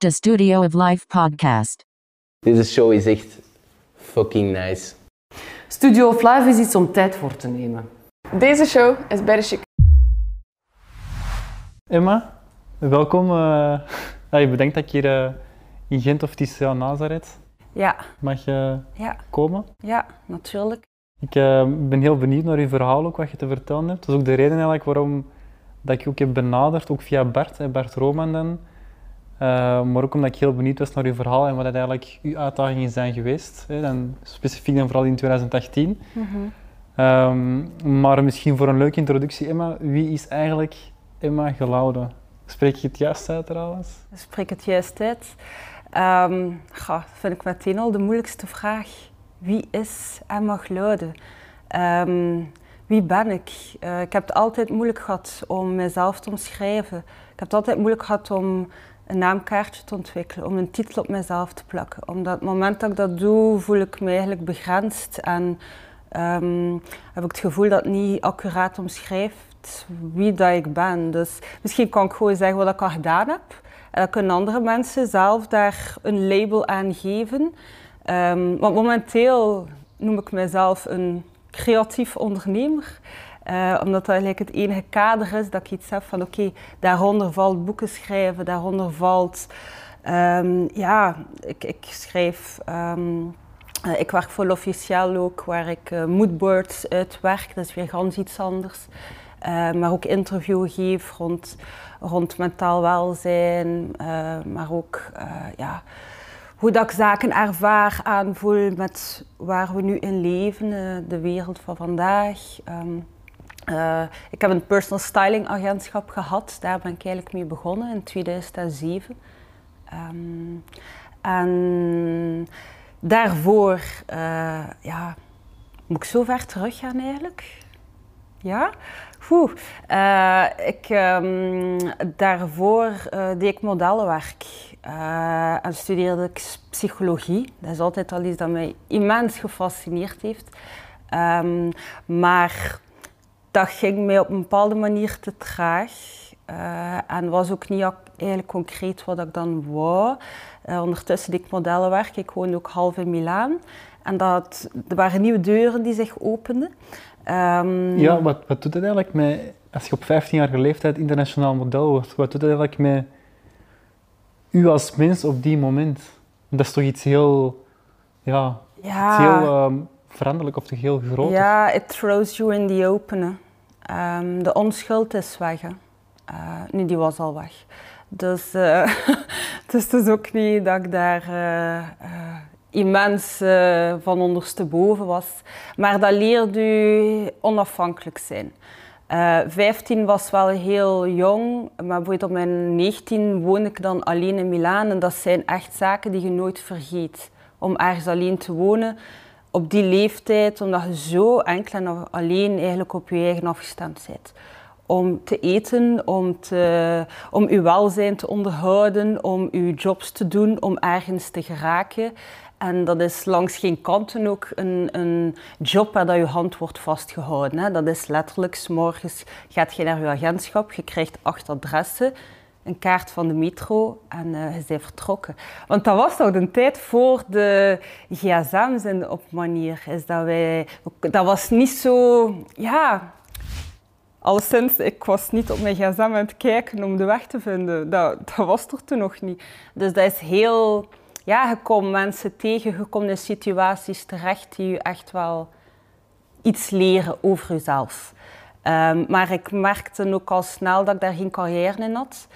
The Studio of Life podcast. Deze show is echt fucking nice. Studio of Life is iets om tijd voor te nemen. Deze show is bij de chic. Emma, welkom. Uh, je bedenkt dat ik hier uh, in Gent of ja, Nazareth. Ja. Mag je ja. komen? Ja, natuurlijk. Ik uh, ben heel benieuwd naar uw verhaal, ook wat je te vertellen hebt. Dat is ook de reden eigenlijk waarom dat ik je ook heb benaderd, ook via Bart, Bart Roman dan. Uh, maar ook omdat ik heel benieuwd was naar uw verhaal en wat dat eigenlijk uw uitdagingen zijn geweest. Hè, dan, specifiek dan vooral in 2018. Mm -hmm. um, maar misschien voor een leuke introductie, Emma, wie is eigenlijk Emma Gelaude? Spreek je het juist uit trouwens? Spreek het juist uit. Um, vind ik meteen al de moeilijkste vraag. Wie is Emma Gelaude? Um, wie ben ik? Uh, ik heb het altijd moeilijk gehad om mezelf te omschrijven. Ik heb het altijd moeilijk gehad om een naamkaartje te ontwikkelen, om een titel op mezelf te plakken. Omdat het moment dat ik dat doe, voel ik me eigenlijk begrensd en um, heb ik het gevoel dat het niet accuraat omschrijft wie dat ik ben. Dus misschien kan ik gewoon zeggen wat ik al gedaan heb. En dan kunnen andere mensen zelf daar een label aan geven. Um, want momenteel noem ik mezelf een creatief ondernemer. Uh, omdat dat eigenlijk het enige kader is dat ik iets heb van oké, daaronder valt boeken schrijven, daaronder valt, um, ja, ik, ik schrijf, um, uh, ik werk voor L'Officiel ook, waar ik uh, moodboards uitwerk, dat is weer ganz iets anders. maar ook interview geef rond, rond mentaal welzijn, maar ook, ja, hoe dat ik zaken ervaar, aanvoel met waar we nu in leven, de wereld van vandaag. Um, uh, ik heb een personal styling agentschap gehad, daar ben ik eigenlijk mee begonnen in 2007. Um, en daarvoor, uh, ja, moet ik zo ver terug gaan eigenlijk? Ja? Oeh. Uh, ik, um, daarvoor deed ik modellenwerk en studeerde ik psychologie. Dat is altijd al iets dat mij immens gefascineerd heeft. Um, maar dat ging mij op een bepaalde manier te traag. Uh, en was ook niet eigenlijk concreet wat ik dan wou. Uh, ondertussen deed ik modellenwerk. Ik woonde ook half in Milaan. En dat, er waren nieuwe deuren die zich openden. Um, ja, wat, wat doet het eigenlijk met, als je op 15-jarige leeftijd internationaal model wordt, wat doet het eigenlijk met u als mens op die moment? Dat is toch iets heel, ja, ja. Iets heel um, veranderlijk of toch heel groot? Ja, it throws you in the open. Um, de onschuld is weg. Uh, nu, die was al weg. Dus, uh, dus het is ook niet dat ik daar uh, immens van ondersteboven was. Maar dat leerde u onafhankelijk zijn. Uh, 15 was wel heel jong, maar bijvoorbeeld op mijn 19 woonde ik dan alleen in Milaan. En dat zijn echt zaken die je nooit vergeet. Om ergens alleen te wonen op die leeftijd, omdat je zo enkel en alleen eigenlijk op je eigen afgestemd bent. Om te eten, om, te, om je welzijn te onderhouden, om je jobs te doen, om ergens te geraken. En dat is langs geen kanten ook een, een job waar dat je hand wordt vastgehouden. Hè. Dat is letterlijk, s morgens gaat je naar je agentschap, je krijgt acht adressen, een kaart van de metro en uh, je vertrokken. Want dat was toch de tijd voor de gsm's in op manier. Is dat, wij, dat was niet zo... Ja, alleszins, ik was niet op mijn gsm aan het kijken om de weg te vinden. Dat, dat was er toen nog niet. Dus dat is heel... Ja, je komt mensen tegen, je komt in situaties terecht die je echt wel iets leren over jezelf. Um, maar ik merkte ook al snel dat ik daar geen carrière in had.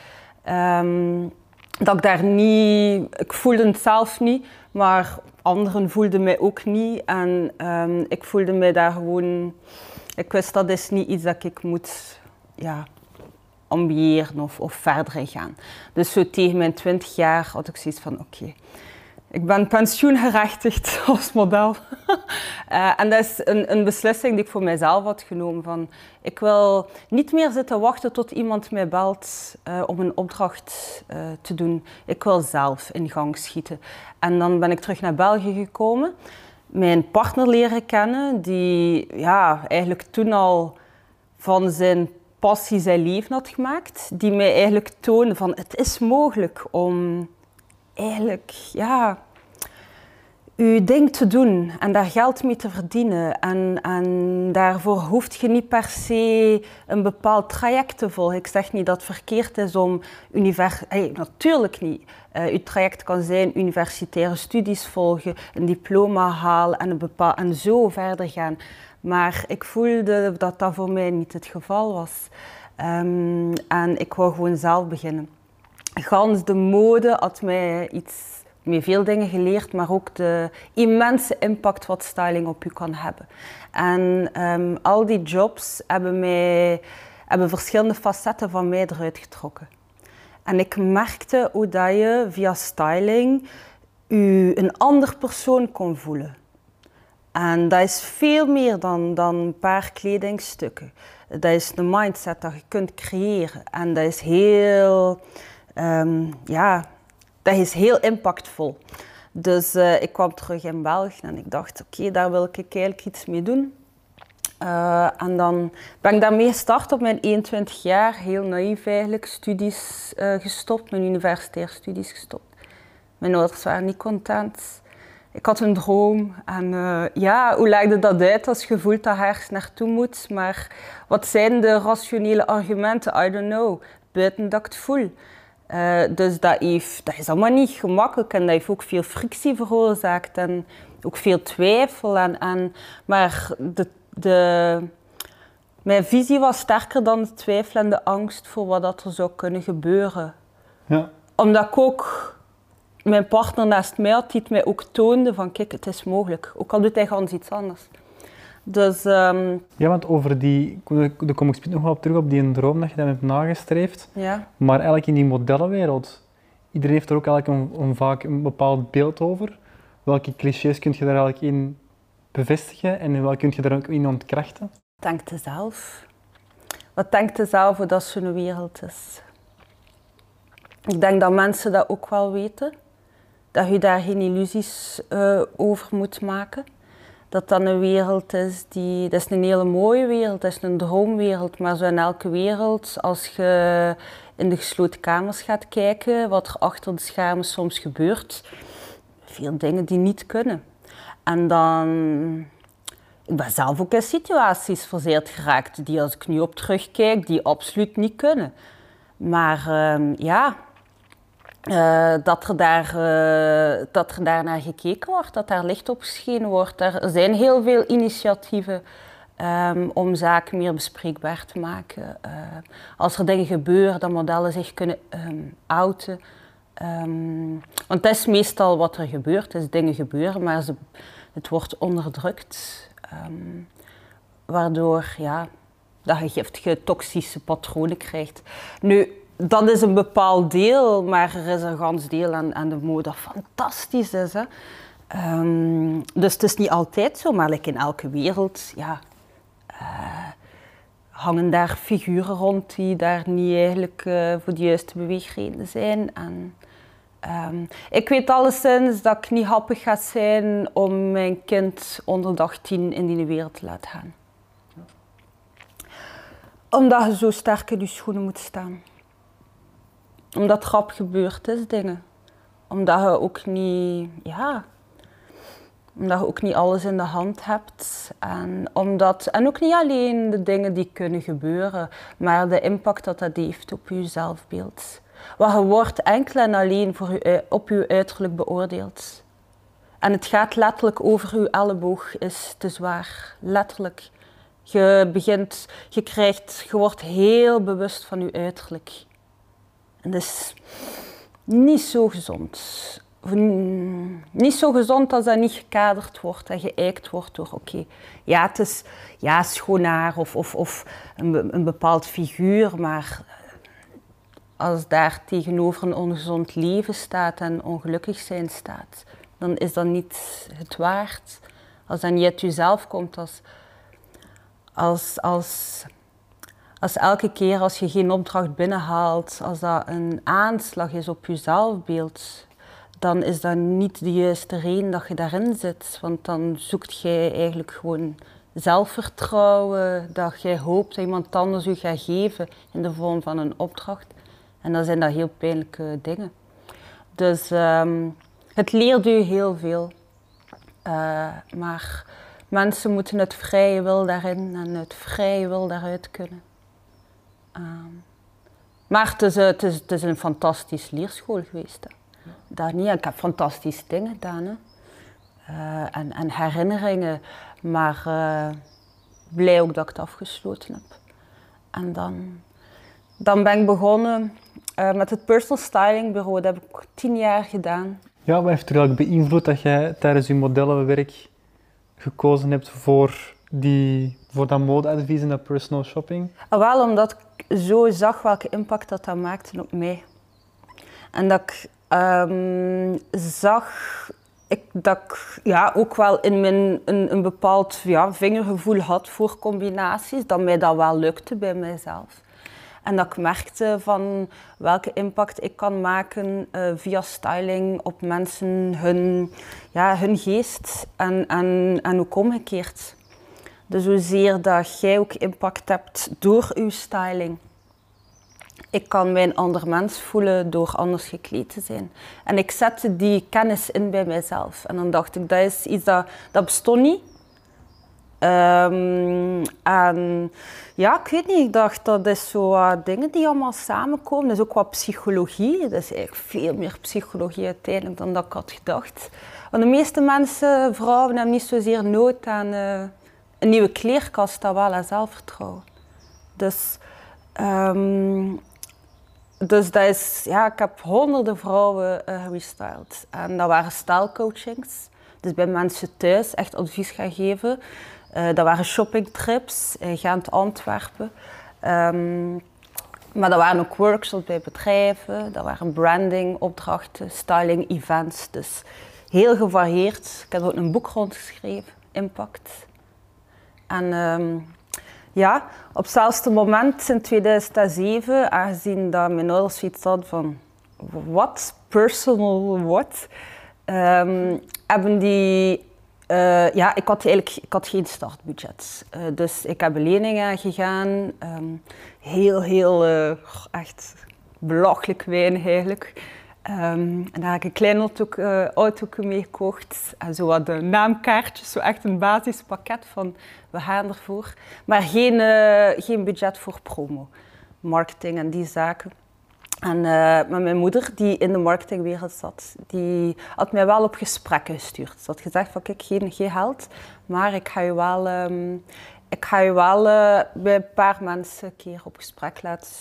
Um, dat ik daar niet... Ik voelde het zelf niet, maar anderen voelden mij ook niet. En um, ik voelde mij daar gewoon... Ik wist dat is niet iets dat ik moet ja, ambiëren of, of verder gaan. Dus zo tegen mijn 20 jaar had ik zoiets van oké, ik ben pensioengerechtigd als model. uh, en dat is een, een, beslissing die ik voor mijzelf had genomen. Van, ik wil niet meer zitten wachten tot iemand mij belt uh, om een opdracht uh, te doen. Ik wil zelf in gang schieten. En dan ben ik terug naar België gekomen. Mijn partner leren kennen, die ja, eigenlijk toen al van zijn passie zijn leven had gemaakt. Die mij eigenlijk toonde van het is mogelijk om eigenlijk, ja, je ding te doen en daar geld mee te verdienen. En, en daarvoor hoeft je niet per se een bepaald traject te volgen. Ik zeg niet dat het verkeerd is om univers... Hey, natuurlijk niet. Je traject kan zijn universitaire studies volgen, een diploma halen en, een bepaal, en zo verder gaan. Maar ik voelde dat dat voor mij niet het geval was. Um, en ik wou gewoon zelf beginnen. Gans de mode had mij iets me veel dingen geleerd, maar ook de immense impact wat styling op u kan hebben. En um, al die jobs hebben, mij, hebben verschillende facetten van mij eruit getrokken. En ik merkte hoe dat je via styling u een ander persoon kon voelen. En dat is veel meer dan, dan een paar kledingstukken. Dat is de mindset dat je kunt creëren. En dat is heel, um, ja, dat is heel impactvol. Dus uh, ik kwam terug in België en ik dacht, oké, daar wil ik eigenlijk iets mee doen. Uh, en dan ben ik daarmee gestart op mijn 21 jaar, heel naïef eigenlijk, studies uh, gestopt, mijn universitaire studies gestopt. Mijn ouders waren niet content. Ik had een droom en ja, hoe legde dat uit als je voelt dat ergens naartoe moet? Maar wat zijn de rationele argumenten? I don't know. Buiten dat ik het voel. Uh, dus dat, heeft, dat is allemaal niet gemakkelijk en dat heeft ook veel frictie veroorzaakt en ook veel twijfel. En, en, maar de, de, mijn visie was sterker dan de twijfel en de angst voor wat dat er zou kunnen gebeuren. Ja. Omdat ik ook mijn partner naast mij had, die het mij ook toonde van kijk, het is mogelijk. Ook al doet hij gewoon iets anders. Dus, um... Ja, want over die, daar kom ik nog wel op terug, op die droom dat je dan hebt nagestreefd. Ja. Maar eigenlijk in die modellenwereld, iedereen heeft er ook eigenlijk een, een, vaak een bepaald beeld over. Welke clichés kun je daar eigenlijk in bevestigen en welke kun je daar ook in ontkrachten? Denk zelf. Wat denkt je zelf hoe dat zo'n wereld is? Ik denk dat mensen dat ook wel weten. Dat je daar geen illusies uh, over moet maken dat dat een wereld is die, dat is een hele mooie wereld, dat is een droomwereld, maar zo in elke wereld, als je in de gesloten kamers gaat kijken, wat er achter de schermen soms gebeurt, veel dingen die niet kunnen. En dan, ik ben zelf ook in situaties verzeild geraakt die als ik nu op terugkijk, die absoluut niet kunnen. Maar uh, ja, uh, dat, er daar, uh, dat er daar naar gekeken wordt, dat daar licht op geschenen wordt. Er zijn heel veel initiatieven um, om zaken meer bespreekbaar te maken. Uh, als er dingen gebeuren, dat modellen zich kunnen um, outen. Um, want dat is meestal wat er gebeurt, is dingen gebeuren, maar ze, het wordt onderdrukt. waardoor ja, dat je giftige, toxische patronen krijgt. Nu, dat is een bepaald deel, maar er is een gans deel aan, aan de mode dat fantastisch is. Hè? Um, dus het is niet altijd zo, maar in elke wereld ja, uh, hangen daar figuren rond die daar niet eigenlijk uh, voor de juiste beweegreden zijn. En, um, ik weet alleszins dat ik niet happig ga zijn om mijn kind onder dag 10 in die wereld te laten gaan. Omdat je zo sterk in je schoenen moet staan omdat grap gebeurd is, dingen. Omdat je ook niet, ja, omdat je ook niet alles in de hand hebt. En, omdat, en ook niet alleen de dingen die kunnen gebeuren, maar de impact dat dat heeft op je zelfbeeld. Want je wordt enkel en alleen voor op je uiterlijk beoordeeld. En het gaat letterlijk over je elleboog is te zwaar. Letterlijk. Je begint, je krijgt, je wordt heel bewust van je uiterlijk. En dat is niet zo gezond. Niet zo gezond als dat niet gekaderd wordt en geëikt wordt door, oké, ja, het is ja, schoon haar of, of, of een, een bepaald figuur, maar als daar tegenover een ongezond leven staat en ongelukkig zijn staat, dan is dat niet het waard. Als dat niet uit jezelf komt, als, als, als als elke keer als je geen opdracht binnenhaalt, als dat een aanslag is op je zelfbeeld, dan is dat niet de juiste reden dat je daarin zit. Want dan zoekt jij eigenlijk gewoon zelfvertrouwen, dat jij hoopt dat iemand anders je gaat geven in de vorm van een opdracht. En dan zijn dat heel pijnlijke dingen. Dus ehm, het leert u heel veel. Eh, maar mensen moeten het vrije wil daarin en het vrije wil daaruit kunnen. Ehm, maar het is, het, is, het is een fantastisch leerschool geweest. Hè. Dat niet. Ik heb fantastische dingen gedaan. Hè. Eh, en, en herinneringen. Maar eh, blij ook dat ik het afgesloten heb. En dan, dan ben ik begonnen eh, met het personal styling bureau. Dat heb ik tien jaar gedaan. Ja, wat heeft er eigenlijk beïnvloed dat jij tijdens je modellenwerk gekozen hebt voor, die, voor dat modeadvies en dat personal shopping? Ah, Wel omdat ik zo zag welke impact dat, dat maakte op mij. En dat ik ehm, zag ik, dat ik ja, ook wel in mijn een, een bepaald ja, vingergevoel had voor combinaties, dat mij dat wel lukte bij mijzelf. En dat ik merkte van welke impact ik kan maken eh, via styling op mensen, hun, ja, hun geest en, en, en ook omgekeerd. Dus hoezeer dat jij ook impact hebt door uw styling. Ik kan mij een ander mens voelen door anders gekleed te zijn. En ik zette die kennis in bij mezelf. En dan dacht ik, dat is iets dat, dat bestond niet. Ehm, en ja, ik weet niet, ik dacht dat is zo dingen die allemaal samenkomen. Dat is ook wat psychologie. Dat is eigenlijk veel meer psychologie uiteindelijk dan dat ik had gedacht. Want de meeste mensen, vrouwen, hebben niet zozeer nood aan eh, een nieuwe kleerkast, dat wel zelfvertrouwen. Dus, ehm, dus dat is, ja, ik heb honderden vrouwen eh, gerestyled. En dat waren stylcoachings. Dus bij mensen thuis echt advies gaan geven. Eh, dat waren shoppingtrips in Gent, Antwerpen. Ehm, maar dat waren ook workshops bij bedrijven. Dat waren brandingopdrachten, styling events. Dus heel gevarieerd. Ik heb ook een boek rondgeschreven, Impact. En ehm, ja, op hetzelfde moment in 2007, aangezien dat mijn ouders zoiets hadden van wat, personal what, ehm, hebben die, eh, ja, ik had eigenlijk ik had geen startbudget. Eh, dus ik heb een lening aangegaan, ehm, heel, heel, eh, echt belachelijk weinig eigenlijk. Ehm, en daar heb ik een klein auto, uh, mee gekocht. En zo wat naamkaartjes, zo echt een basispakket van we gaan ervoor. Maar geen, uh, geen budget voor promo, marketing en die zaken. En uh, mijn moeder, die in de marketingwereld zat, die had mij wel op gesprekken gestuurd. Ze had gezegd van kijk, geen, geen geld, maar ik ga je wel, um, ik ga je wel bij een paar mensen een keer op gesprek laten,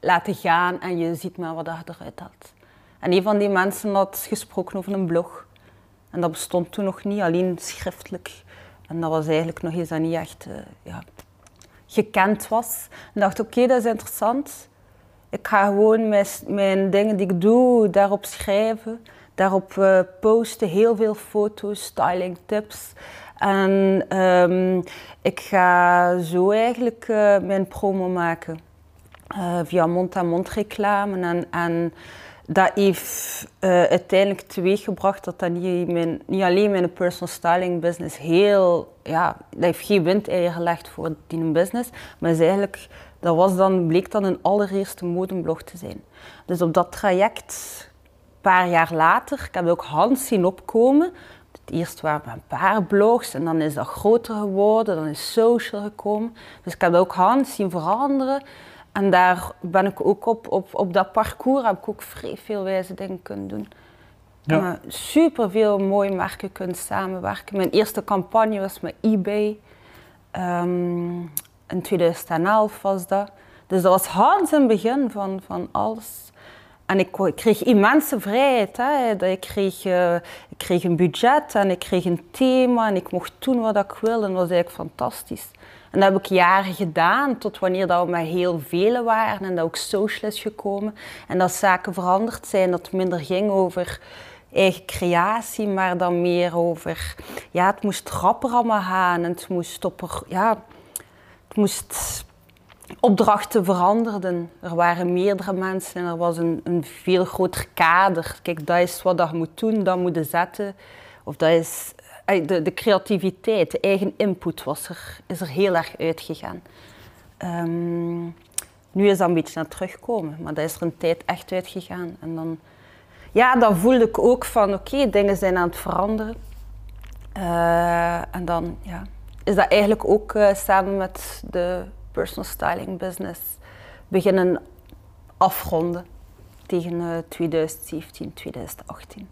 laten gaan en je ziet maar wat eruit had. En een van die mensen had gesproken over een blog. En dat bestond toen nog niet, alleen schriftelijk. En dat was eigenlijk nog iets dat niet echt uh, ja, gekend was. En dacht, oké, dat is interessant. Ik ga gewoon mijn, mijn, dingen die ik doe, daarop schrijven. Daarop uh, posten, heel veel foto's, styling tips. En um, ik ga zo eigenlijk uh, mijn promo maken. via mond-aan-mond reclame en, en dat heeft uh, uiteindelijk teweeggebracht dat dat niet, mijn, niet alleen mijn personal styling business heel, ja, dat heeft geen windeieren gelegd voor die business, maar is eigenlijk, dat was dan, bleek dan een allereerste modeblog te zijn. Dus op dat traject, een paar jaar later, ik heb ook Hans zien opkomen. Het eerst waren een paar blogs en dan is dat groter geworden, dan is social gekomen. Dus ik heb ook Hans zien veranderen. En daar ben ik ook op, op, op dat parcours heb ik ook vrij veel wijze dingen kunnen doen. Ja. Super veel mooie merken kunnen samenwerken. Mijn eerste campagne was met eBay. Um, in 2011 was dat. Dus dat was Hans in het begin van, van alles. En ik, ik kreeg immense vrijheid. Hè. Ik, kreeg, uh, ik kreeg een budget en ik kreeg een thema en ik mocht doen wat ik wilde. En dat was eigenlijk fantastisch. En dat heb ik jaren gedaan, tot wanneer dat we met heel velen waren en dat ook social is gekomen. En dat zaken veranderd zijn, dat het minder ging over eigen creatie, maar dan meer over, ja, het moest rapper allemaal gaan en het moest op ja, het moest opdrachten veranderden. Er waren meerdere mensen en er was een, een veel groter kader. Kijk, dat is wat je moet doen, dat moet zetten. Of dat is de, de creativiteit, de eigen input was er, is er heel erg uitgegaan. Um, nu is dat een beetje naar terugkomen, maar dat is er een tijd echt uitgegaan. En dan, ja, dan voelde ik ook van oké, dingen zijn aan het veranderen. Eh, en dan ja, is dat eigenlijk ook eh, samen met de personal styling business beginnen afronden tegen eh, 2017, 2018.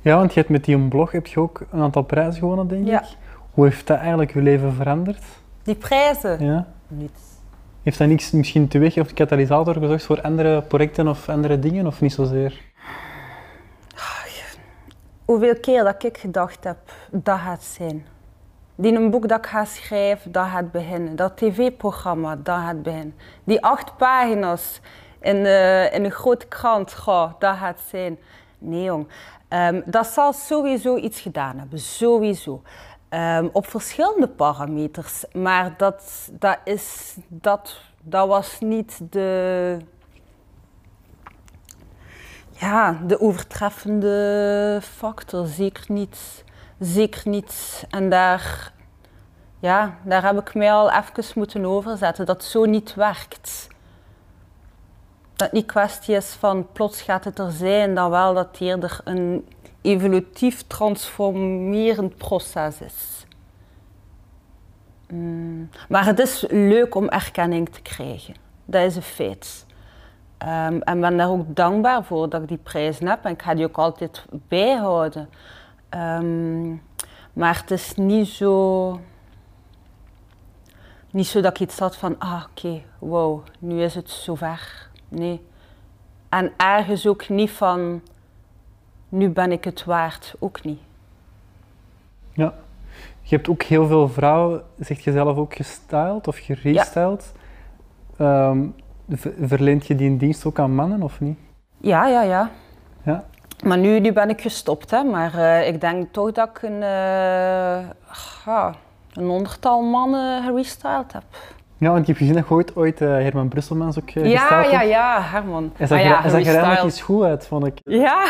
Ja, want je hebt met die blog heb je ook een aantal prijzen gewonnen, denk Ja. ik. Hoe heeft dat eigenlijk je leven veranderd? Die prijzen? Ja. Niets. Heeft dat niks misschien teweeg of de katalysator gezorgd voor andere projecten of andere dingen, of niet zozeer? Hoeveel keer dat ik gedacht heb, dat gaat zijn. Die een boek dat ik ga schrijven, dat gaat beginnen. Dat tv-programma, dat gaat beginnen. Die acht pagina's in, eh, in een grote krant, goh, dat gaat zijn. Nee jong, Ehm, dat zal sowieso iets gedaan hebben, sowieso. Ehm, op verschillende parameters, maar dat, dat, is, dat, dat was niet de, ja, de overtreffende factor, zeker niet. Zeker niet. En daar, ja, daar heb ik mij al even moeten overzetten, dat zo niet werkt. Dat het niet kwestie is van plots gaat het er zijn, dan wel dat het eerder een evolutief transformerend proces is. Mm, Maar het is leuk om erkenning te krijgen. Dat is een feit. Ehm, en ben daar ook dankbaar voor dat ik die prijs heb. En ik ga die ook altijd bijhouden. Ehm, maar het is niet zo, niet zo dat ik iets had van, ah oké, wow, nu is het zover. Nee. En ergens ook niet van, nu ben ik het waard. Ook niet. Ja. Je hebt ook heel veel vrouwen, zeg je zelf, ook gestyled of gerestyled. Ehm, ver- verleent je die dienst ook aan mannen of niet? Ja, ja, ja. Ja. Maar nu, nu ben ik gestopt, hè. Maar eh, ik denk toch dat ik een, ja, een honderdtal mannen gerestyled heb. Ja, want ik heb gezien dat je ooit, ooit eh, Herman Brusselmans ook uh, Ja, ja, ja, Herman. Hij zag, Ah ja, hij zag iets goed uit, vond ik. Ja.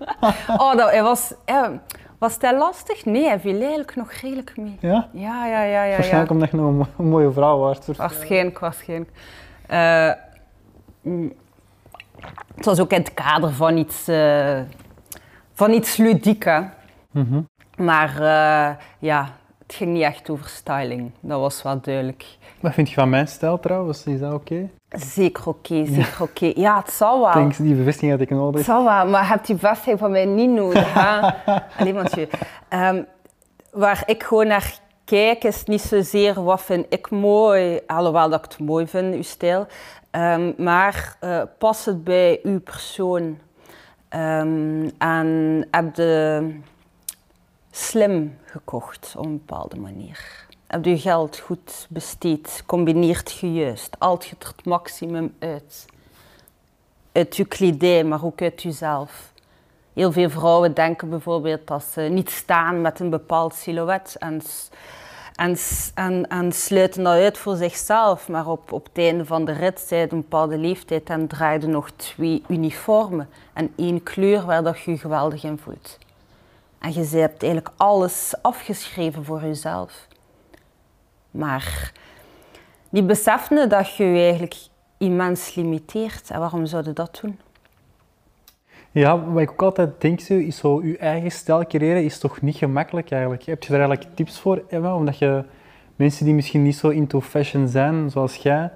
oh, dat, hij was, eh, was dat lastig? Nee, hij viel eigenlijk nog redelijk mee. Ja? Ja, ja, ja, ja. Waarschijnlijk ja. omdat je nog een, mo- een mooie vrouw was. Waarschijnlijk, waarschijnlijk. Eh, mm, het was ook in het kader van iets, van iets ludiek, hè. Mhm. Maar ja, het ging niet echt over styling. Dat was wel duidelijk. Wat vind je van mijn stijl trouwens? Is dat oké? Zeker oké, zeker oké. Ja, het zal wel. Denk die bevestiging had ik Het nodig. zal wel, maar je hebt die bevestiging van mij niet nodig. Hè? Allee. Ehm, waar ik gewoon naar kijk, is niet zozeer wat vind ik mooi, alhoewel dat ik het mooi vind, uw stijl. Ehm, maar eh past het bij uw persoon? Ehm, en heb je slim gekocht op een bepaalde manier? Heb je geld goed besteed? Combineert je juist? Haalt je het maximum uit? uit je kledij, maar ook uit jezelf. Heel veel vrouwen denken bijvoorbeeld dat ze niet staan met een bepaald silhouet en, en, en, en sluiten dat uit voor zichzelf. Maar op, op het einde van de rit, zij een bepaalde leeftijd en draaiden nog twee uniformen en één kleur waar dat je je geweldig in voelt. En je hebt eigenlijk alles afgeschreven voor jezelf. Maar die beseffende dat je je eigenlijk immens limiteert. En waarom zouden dat doen? Ja, wat ik ook altijd denk, zo, is zo, je eigen stijl creëren is toch niet gemakkelijk eigenlijk. Heb je daar eigenlijk tips voor, Emma? Omdat je mensen die misschien niet zo into fashion zijn, zoals jij,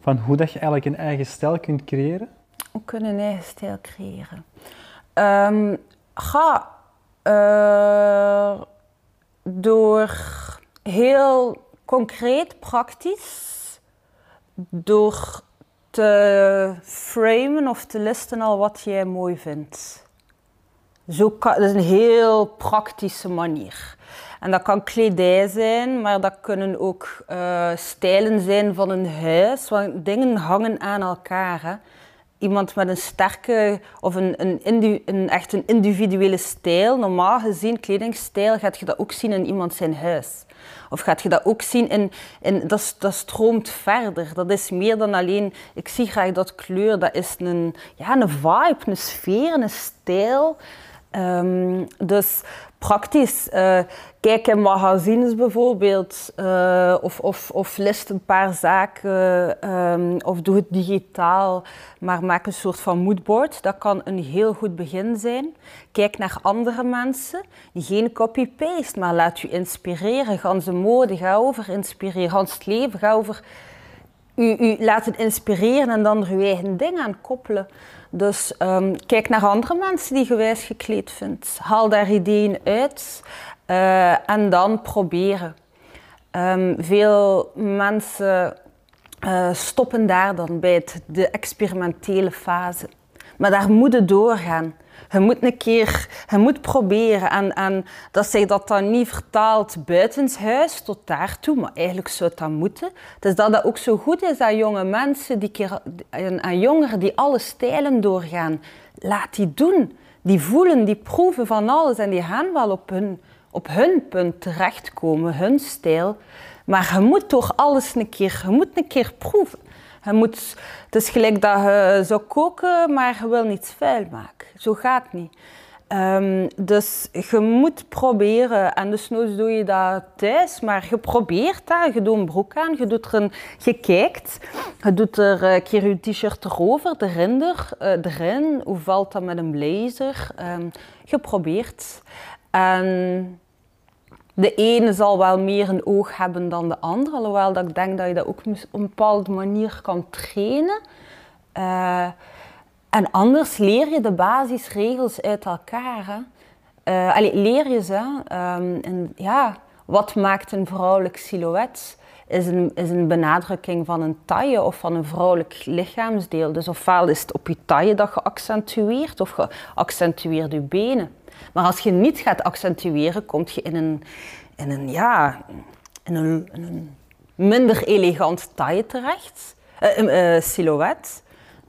van hoe dat je eigenlijk een eigen stijl kunt creëren? Hoe kunnen een eigen stijl creëren? Ehm, ga eh, door heel concreet, praktisch, door te framen of te listen al wat jij mooi vindt. Zo kan, dat is een heel praktische manier. En dat kan kledij zijn, maar dat kunnen ook eh, stijlen zijn van een huis. Want dingen hangen aan elkaar. Hè. Iemand met een sterke of een, een, een, echt een individuele stijl, normaal gezien kledingstijl, gaat je dat ook zien in iemand zijn huis. Of gaat je dat ook zien in, in dat, dat stroomt verder. Dat is meer dan alleen, ik zie graag dat kleur, dat is een, ja, een vibe, een sfeer, een stijl. Ehm, dus praktisch, eh, kijk in magazines bijvoorbeeld, eh, of, of, of list een paar zaken, ehm, of doe het digitaal, maar maak een soort van moodboard. Dat kan een heel goed begin zijn. Kijk naar andere mensen, geen copy-paste, maar laat je inspireren. Ga ze mode, ga over inspireren. Ga het leven, ga over u, u laten inspireren en dan er uw eigen ding aan koppelen. Dus ehm, kijk naar andere mensen die je gekleed vindt. Haal daar ideeën uit eh, en dan proberen. Ehm, veel mensen eh, stoppen daar dan bij het, de experimentele fase. Maar daar moet je doorgaan. Je moet een keer, je moet proberen. En, en dat zich dat dan niet vertaalt buitenshuis tot daartoe, maar eigenlijk zou het dan moeten. Dus dat dat ook zo goed is dat jonge mensen, die keer, en, jongeren die alle stijlen doorgaan, laat die doen. Die voelen, die proeven van alles en die gaan wel op hun, op hun punt terechtkomen, hun stijl. Maar je moet toch alles een keer, je moet een keer proeven. Moet, het is gelijk dat je zou koken, maar je wil niets vuil maken. Zo gaat het niet. Um, dus je moet proberen, en dus nooit doe je dat thuis, maar je probeert dat. Je doet een broek aan, je, doet er een, je kijkt, je doet er een keer je t-shirt erover, uh, erin. Hoe valt dat met een blazer? Um, je probeert. En de ene zal wel meer een oog hebben dan de andere, alhoewel dat ik denk dat je dat ook op een bepaalde manier kan trainen. Uh, en anders leer je de basisregels uit elkaar. Allee, leer je ze. Um, en ja, wat maakt een vrouwelijk silhouet? Is een, is een benadrukking van een taille of van een vrouwelijk lichaamsdeel. Dus ofwel is het op je taille dat je accentueert of je accentueert je benen. Maar als je niet gaat accentueren, kom je in een, in een, ja, in een, een minder elegant taille terecht, uh, silhouet.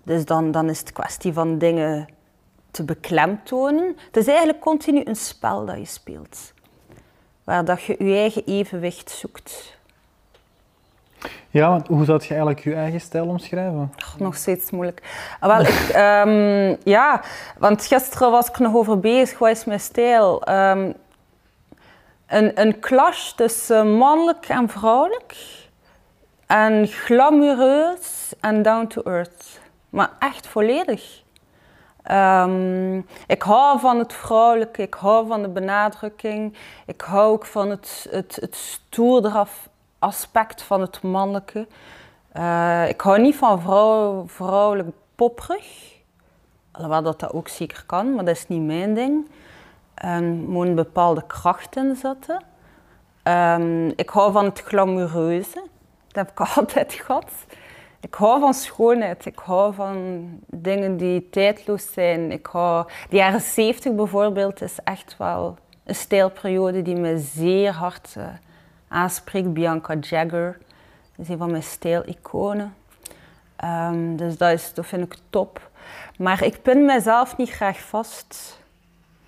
Dus dan, dan is het kwestie van dingen te beklemtonen. Het is eigenlijk continu een spel dat je speelt, waar dat je je eigen evenwicht zoekt. Ja, want hoe zou je eigenlijk je eigen stijl omschrijven? nog steeds moeilijk. Ah, wel, ik, um, ja, want gisteren was ik nog over bezig, wat is mijn stijl? Um, een, een clash tussen mannelijk en vrouwelijk. En glamoureus en down to earth. Maar echt volledig. Um, ik hou van het vrouwelijke, ik hou van de benadrukking. Ik hou ook van het, het, het aspect van het mannelijke. Uh, ik hou niet van vrouw, vrouwelijk popperig. Alhoewel dat dat ook zeker kan, maar dat is niet mijn ding. En moet een bepaalde kracht in zetten. Um, ik hou van het glamoureuze. Dat heb ik altijd gehad. Ik hou van schoonheid. Ik hou van dingen die tijdloos zijn. Ik hou... De jaren 70 bijvoorbeeld is echt wel een stijlperiode die me zeer hard uh, aanspreekt. Bianca Jagger is een van mijn stijliconen. Um, dus dat, is, dat vind ik top. Maar ik pin mezelf niet graag vast.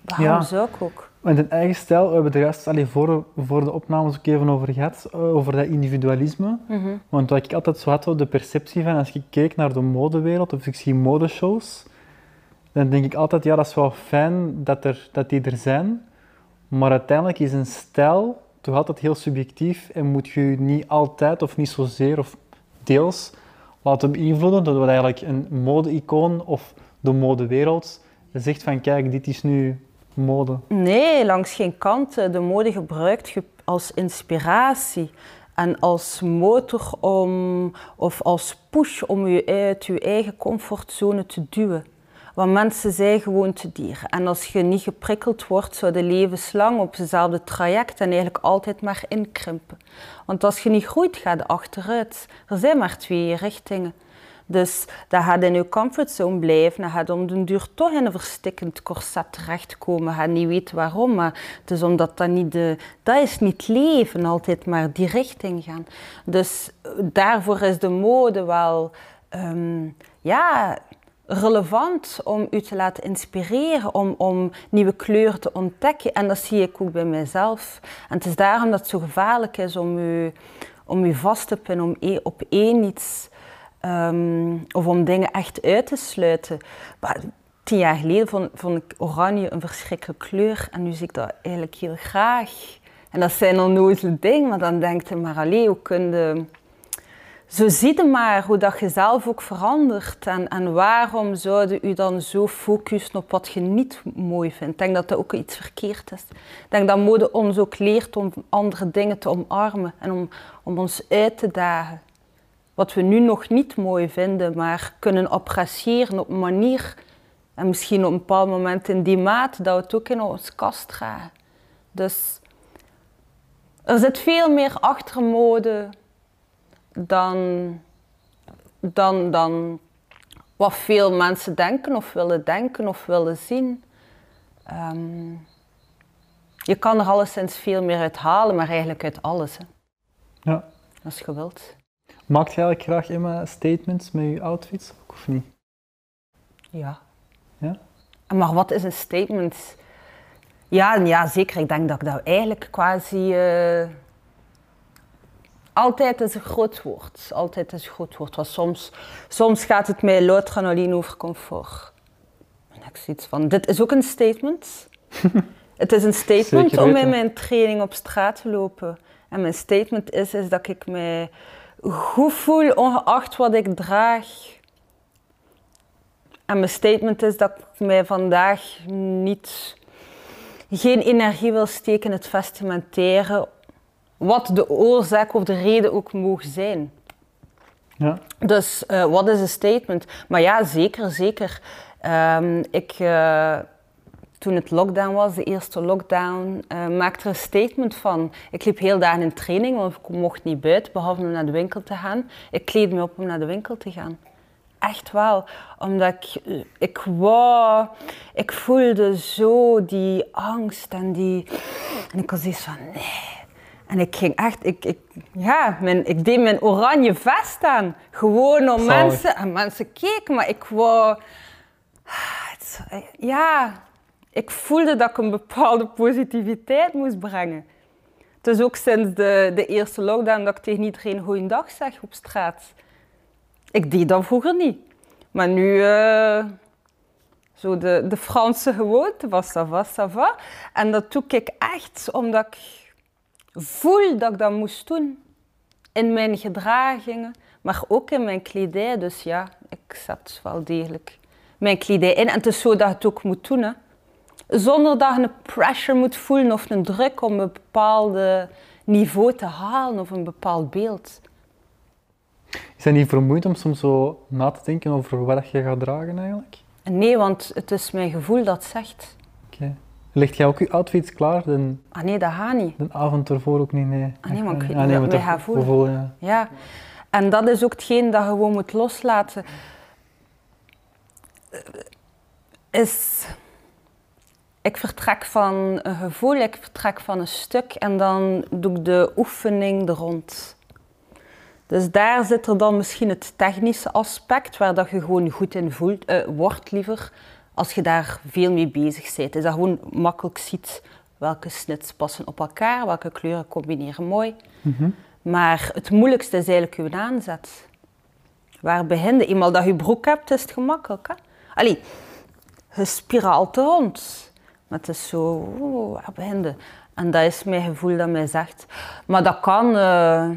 Waarom ja. zou ik ook? Met een eigen stijl, we hebben het er juist allee, voor, voor de opnames ook even over gehad, eh, over dat individualisme. Mm -hmm. Want wat ik altijd zo had, de perceptie van, als ik keek naar de modewereld of ik zie modeshows, dan denk ik altijd, ja, dat is wel fijn dat, er, dat die er zijn, maar uiteindelijk is een stijl toch altijd heel subjectief en moet je niet altijd of niet zozeer of deels laten beïnvloeden door wat eigenlijk een mode-icoon of de modewereld zegt van kijk, dit is nu mode? Nee, langs geen kant. De mode gebruikt je als inspiratie en als motor om, of als push om je uit je eigen comfortzone te duwen. Want mensen zijn gewoon te dieren. En als je niet geprikkeld wordt, zou je levenslang op hetzelfde traject en eigenlijk altijd maar inkrimpen. Want als je niet groeit, ga je achteruit. Er zijn maar twee richtingen. Dus dat gaat in je comfortzone blijven. Dan gaat om den duur toch in een verstikkend corset terechtkomen. Je niet weet waarom, maar het is omdat dat niet de... Dat is niet leven, altijd maar die richting gaan. Dus daarvoor is de mode wel... Um, ja, relevant om u te laten inspireren, om, om nieuwe kleuren te ontdekken. En dat zie ik ook bij mezelf. En het is daarom dat het zo gevaarlijk is om u, om u vast te pinnen, om e, op één iets Um, of om dingen echt uit te sluiten. Maar tien jaar geleden vond, ik oranje een verschrikkelijke kleur en nu zie ik dat eigenlijk heel graag. En dat zijn onnozele dingen, maar dan denk je maar, allee, hoe kun. Zo zie je maar hoe dat je zelf ook verandert en, en waarom zouden u dan zo focussen op wat je niet mooi vindt. Ik denk dat dat ook iets verkeerd is. Ik denk dat mode ons ook leert om andere dingen te omarmen en om, om ons uit te dagen. Wat we nu nog niet mooi vinden, maar kunnen appreciëren op een manier en misschien op een bepaald moment in die maat dat we het ook in ons kast dragen. Dus er zit veel meer achter mode dan, dan, dan wat veel mensen denken of willen denken of willen zien. Ehm, je kan er alleszins veel meer uit halen, maar eigenlijk uit alles. Hè, Ja. als je wilt. Maakt je eigenlijk graag Emma statements met je outfits, ook, of niet? Ja. Ja? Maar wat is een statement? Ja, ja, zeker. Ik denk dat ik dat eigenlijk quasi... eh, altijd is een groot woord. Altijd is een groot woord. Want soms, soms gaat het mij louter en alleen over comfort. En ik zoiets van, dit is ook een statement. het is een statement om in mijn training op straat te lopen. En mijn statement is, is dat ik mij goed voel, ongeacht wat ik draag. En mijn statement is dat ik mij vandaag niet, geen energie wil steken in het vestimenteren, wat de oorzaak of de reden ook mogen zijn. Ja. Dus eh, wat is een statement? Maar ja, zeker, zeker. Ehm, ik, eh, toen het lockdown was, de eerste lockdown, eh, maakte er een statement van. Ik liep heel dagen in training, want ik mocht niet buiten, behalve om naar de winkel te gaan. Ik kleed me op om naar de winkel te gaan. Echt wel. Omdat ik, eh, ik wou, ik voelde zo die angst en die... En ik was zoiets van, nee. En ik ging echt, ik, ik, ja, mijn, ik deed mijn oranje vest aan. Gewoon om mensen, en mensen keken, maar ik wou... Ja, ik voelde dat ik een bepaalde positiviteit moest brengen. Het is ook sinds de, de eerste lockdown dat ik tegen iedereen goeiedag zeg op straat. Ik deed dat vroeger niet. Maar nu, eh, zo de, de Franse gewoonte was ça va, ça va. En dat doe ik echt omdat ik voel dat ik dat moest doen. In mijn gedragingen, maar ook in mijn kledij. Dus ja, ik zet wel degelijk mijn kledij in. En het is zo dat je het ook moet doen. Hè. Zonder dat je een pressure moet voelen of een druk om een bepaald niveau te halen of een bepaald beeld. Is dat niet vermoeiend om soms zo na te denken over wat je gaat dragen eigenlijk? Nee, want het is mijn gevoel dat zegt. Oké. Legt jij ook je outfits klaar Ah nee, dat gaat niet. de avond ervoor ook niet? Nee, Ah, nee, maar ik weet Ah, niet wat mij toch gaat voelen. gevoel, ja. Ja. En dat is ook hetgeen dat je gewoon moet loslaten. Eh, Is... Ik vertrek van een gevoel, ik vertrek van een stuk en dan doe ik de oefening er rond. Dus daar zit er dan misschien het technische aspect, waar dat je gewoon goed in voelt, eh, wordt liever, als je daar veel mee bezig bent. Is dat gewoon makkelijk ziet welke snits passen op elkaar, welke kleuren combineren mooi. Maar het moeilijkste is eigenlijk uw aanzet. Waar begin je? Eenmaal dat je broek hebt, is het gemakkelijk. Hè? Allee, je spiraalt er rond. Maar het is zo, begin je? En dat is mijn gevoel dat mij zegt. Maar dat kan, eh,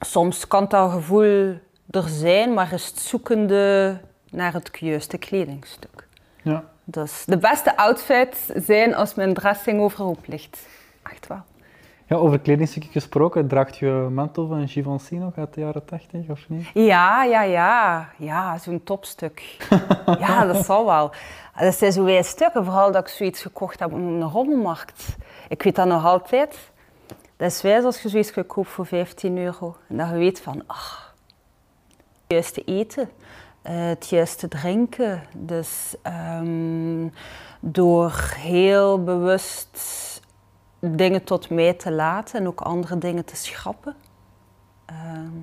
soms kan dat gevoel er zijn, maar is het zoekende naar het juiste kledingstuk. Ja. Dus de beste outfits zijn als mijn dressing overhoop ligt. Echt wel. ja, over kledingstukken gesproken, draagt je mantel van Givenchy nog uit de jaren 80 of niet? Ja, ja, ja. Ja, zo'n topstuk. ja, dat zal wel. Dat zijn zo wijze stukken, vooral dat ik zoiets gekocht heb op een rommelmarkt. Ik weet dat nog altijd. Dat is wijs als je zoiets gekoopt voor 15 euro. En dat je weet van, ach, het juiste eten, eh, het juiste drinken. Dus ehm, door heel bewust dingen tot mij te laten en ook andere dingen te schrappen. Ehm,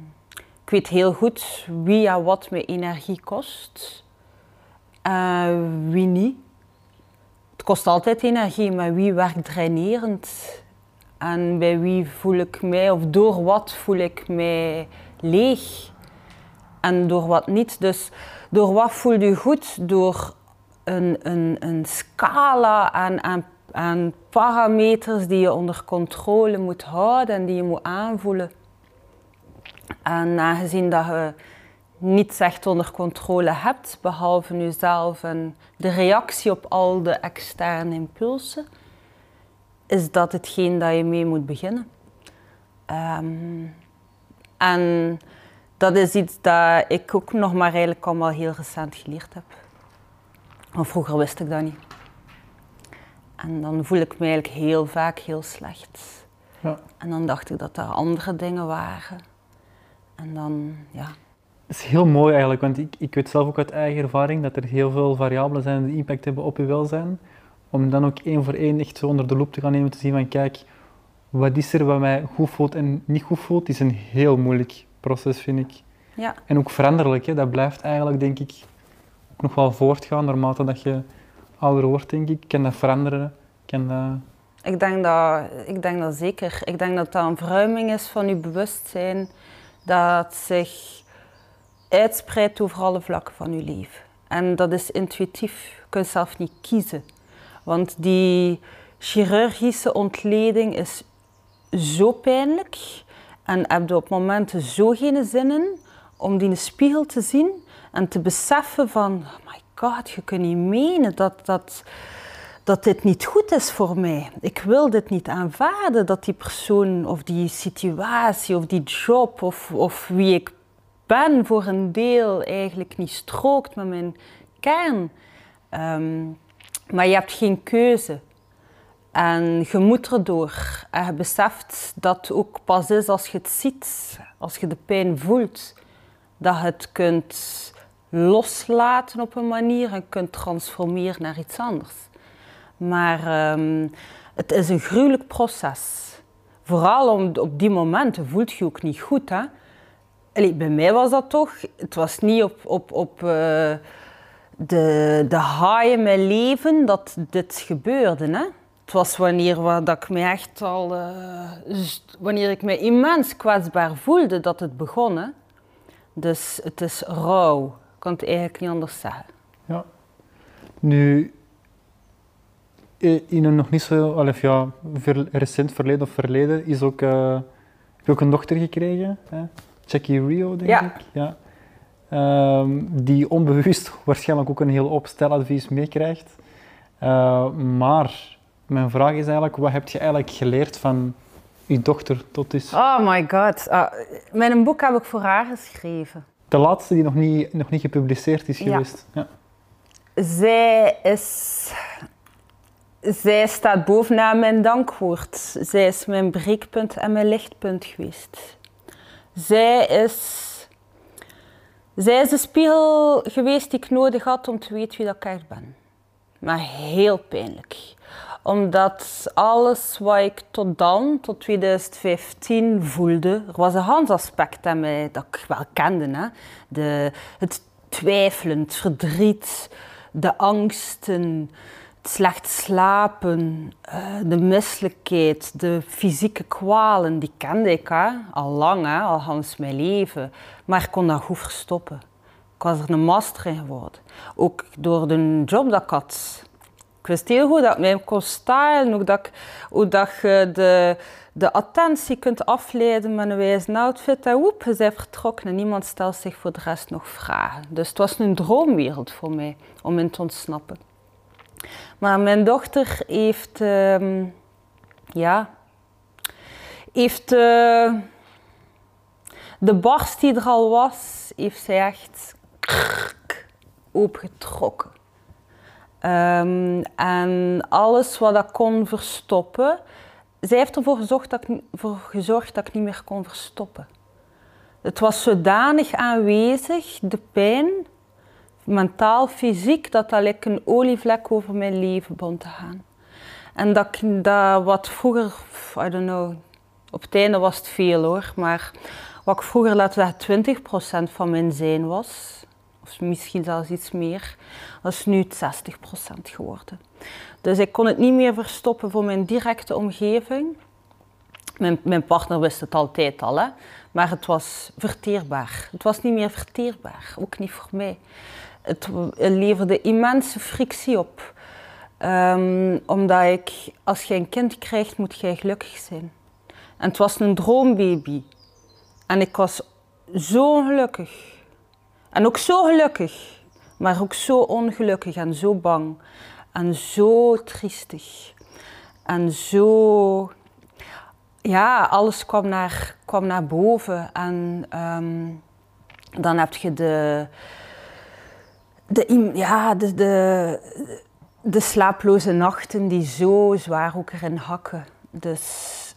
ik weet heel goed wie ja wat me energie kost. Eh, wie niet. Het kost altijd energie, maar wie werkt drainerend? En bij wie voel ik mij, of door wat voel ik mij leeg? En door wat niet. Dus door wat voel je goed? Door een, een, een scala aan, aan, aan parameters die je onder controle moet houden en die je moet aanvoelen. En aangezien dat je niets echt onder controle hebt, behalve jezelf en de reactie op al de externe impulsen, is dat hetgeen dat je mee moet beginnen. Ehm, en dat is iets dat ik ook nog maar eigenlijk allemaal heel recent geleerd heb. Want vroeger wist ik dat niet. En dan voel ik me eigenlijk heel vaak heel slecht. Ja. En dan dacht ik dat er andere dingen waren. En dan, ja. Het is heel mooi eigenlijk, want ik, ik weet zelf ook uit eigen ervaring dat er heel veel variabelen zijn die impact hebben op je welzijn. Om dan ook één voor één echt zo onder de loep te gaan nemen, te zien van kijk, wat is er wat mij goed voelt en niet goed voelt, is een heel moeilijk proces, vind ik. ja. En ook veranderlijk, hè. dat blijft eigenlijk, denk ik, ook nog wel voortgaan naarmate dat je ouder wordt, denk ik. Kan dat veranderen, kan dat... Ik denk, dat, ik denk dat zeker. Ik denk dat dat een verruiming is van je bewustzijn dat zich uitspreidt over alle vlakken van je leven. En dat is intuïtief. Je kunt zelf niet kiezen. Want die chirurgische ontleding is zo pijnlijk en heb je op momenten zo geen zin in om die in de spiegel te zien en te beseffen van, oh my god, je kunt niet menen dat, dat, dat dit niet goed is voor mij. Ik wil dit niet aanvaarden dat die persoon of die situatie of die job of, of wie ik ben voor een deel eigenlijk niet strookt met mijn kern. Ehm, maar je hebt geen keuze. En je moet erdoor. En je beseft dat ook pas is als je het ziet, als je de pijn voelt, dat je het kunt loslaten op een manier en kunt transformeren naar iets anders. Maar ehm, het is een gruwelijk proces. Vooral om, op die momenten voelt je ook niet goed. Hè? Allee, bij mij was dat toch. Het was niet op, op, op eh, de, de in mijn leven dat dit gebeurde. Hè? Het was wanneer dat ik me echt al, eh, wanneer ik me immens kwetsbaar voelde dat het begon. Hè? Dus het is rauw. Ik kan het eigenlijk niet anders zeggen. Ja. Nu, in een nog niet zo ver- recent verleden of verleden is ook, eh, heb je ook een dochter gekregen, hè? Jackie Rio, denk Ja. ik. Ja. Ehm, die onbewust waarschijnlijk ook een heel hoop steladvies meekrijgt. Eh, maar mijn vraag is eigenlijk, wat heb je eigenlijk geleerd van je dochter tot dus? Oh my god. Ah, mijn boek heb ik voor haar geschreven. De laatste die nog niet, nog niet gepubliceerd is Ja. geweest. Ja. Zij is. Zij staat bovenaan mijn dankwoord. Zij is mijn breekpunt en mijn lichtpunt geweest. Zij is. Zij is de spiegel geweest die ik nodig had om te weten wie dat ik echt ben. Maar heel pijnlijk. Omdat alles wat ik tot dan, tot 2015, voelde, er was een Hans aspect aan mij dat ik wel kende. Hè? De, het twijfelen, het verdriet, de angsten, het slecht slapen, eh, de misselijkheid, de fysieke kwalen, die kende ik al lang, al Hans mijn leven. Maar ik kon dat goed verstoppen. Ik was er een master in geworden. Ook door de job dat ik had. Ik wist heel goed dat ik mij kon stylen, ook dat ik, hoe dat je de, de attentie kunt afleiden met een wijze outfit. En woep, bent vertrokken en niemand stelt zich voor de rest nog vragen. Dus het was een droomwereld voor mij om in te ontsnappen. Maar mijn dochter heeft, ehm, ja, heeft eh, de barst die er al was, heeft zij echt opengetrokken. Ehm, en alles wat ik kon verstoppen, zij heeft ervoor gezorgd dat ik, voor gezorgd dat ik niet meer kon verstoppen. Het was zodanig aanwezig, de pijn, mentaal, fysiek, dat dat like een olievlek over mijn leven begon te gaan. En dat dat wat vroeger, I don't know, op het einde was het veel hoor, maar wat ik vroeger, laten we zeggen, 20% van mijn zijn was, of misschien zelfs iets meer, dat is nu het 60% geworden. Dus ik kon het niet meer verstoppen voor mijn directe omgeving. Mijn, mijn partner wist het altijd al, hè? maar het was verteerbaar. Het was niet meer verteerbaar, ook niet voor mij. Het leverde immense frictie op. Ehm, omdat ik, als je een kind krijgt, moet jij gelukkig zijn. En het was een droombaby. En ik was zo ongelukkig. En ook zo gelukkig, maar ook zo ongelukkig en zo bang. En zo triestig. En zo... Ja, alles kwam naar, kwam naar boven. En ehm, dan heb je de... de, ja, de, de, de slaaploze nachten die zo zwaar ook erin hakken. Dus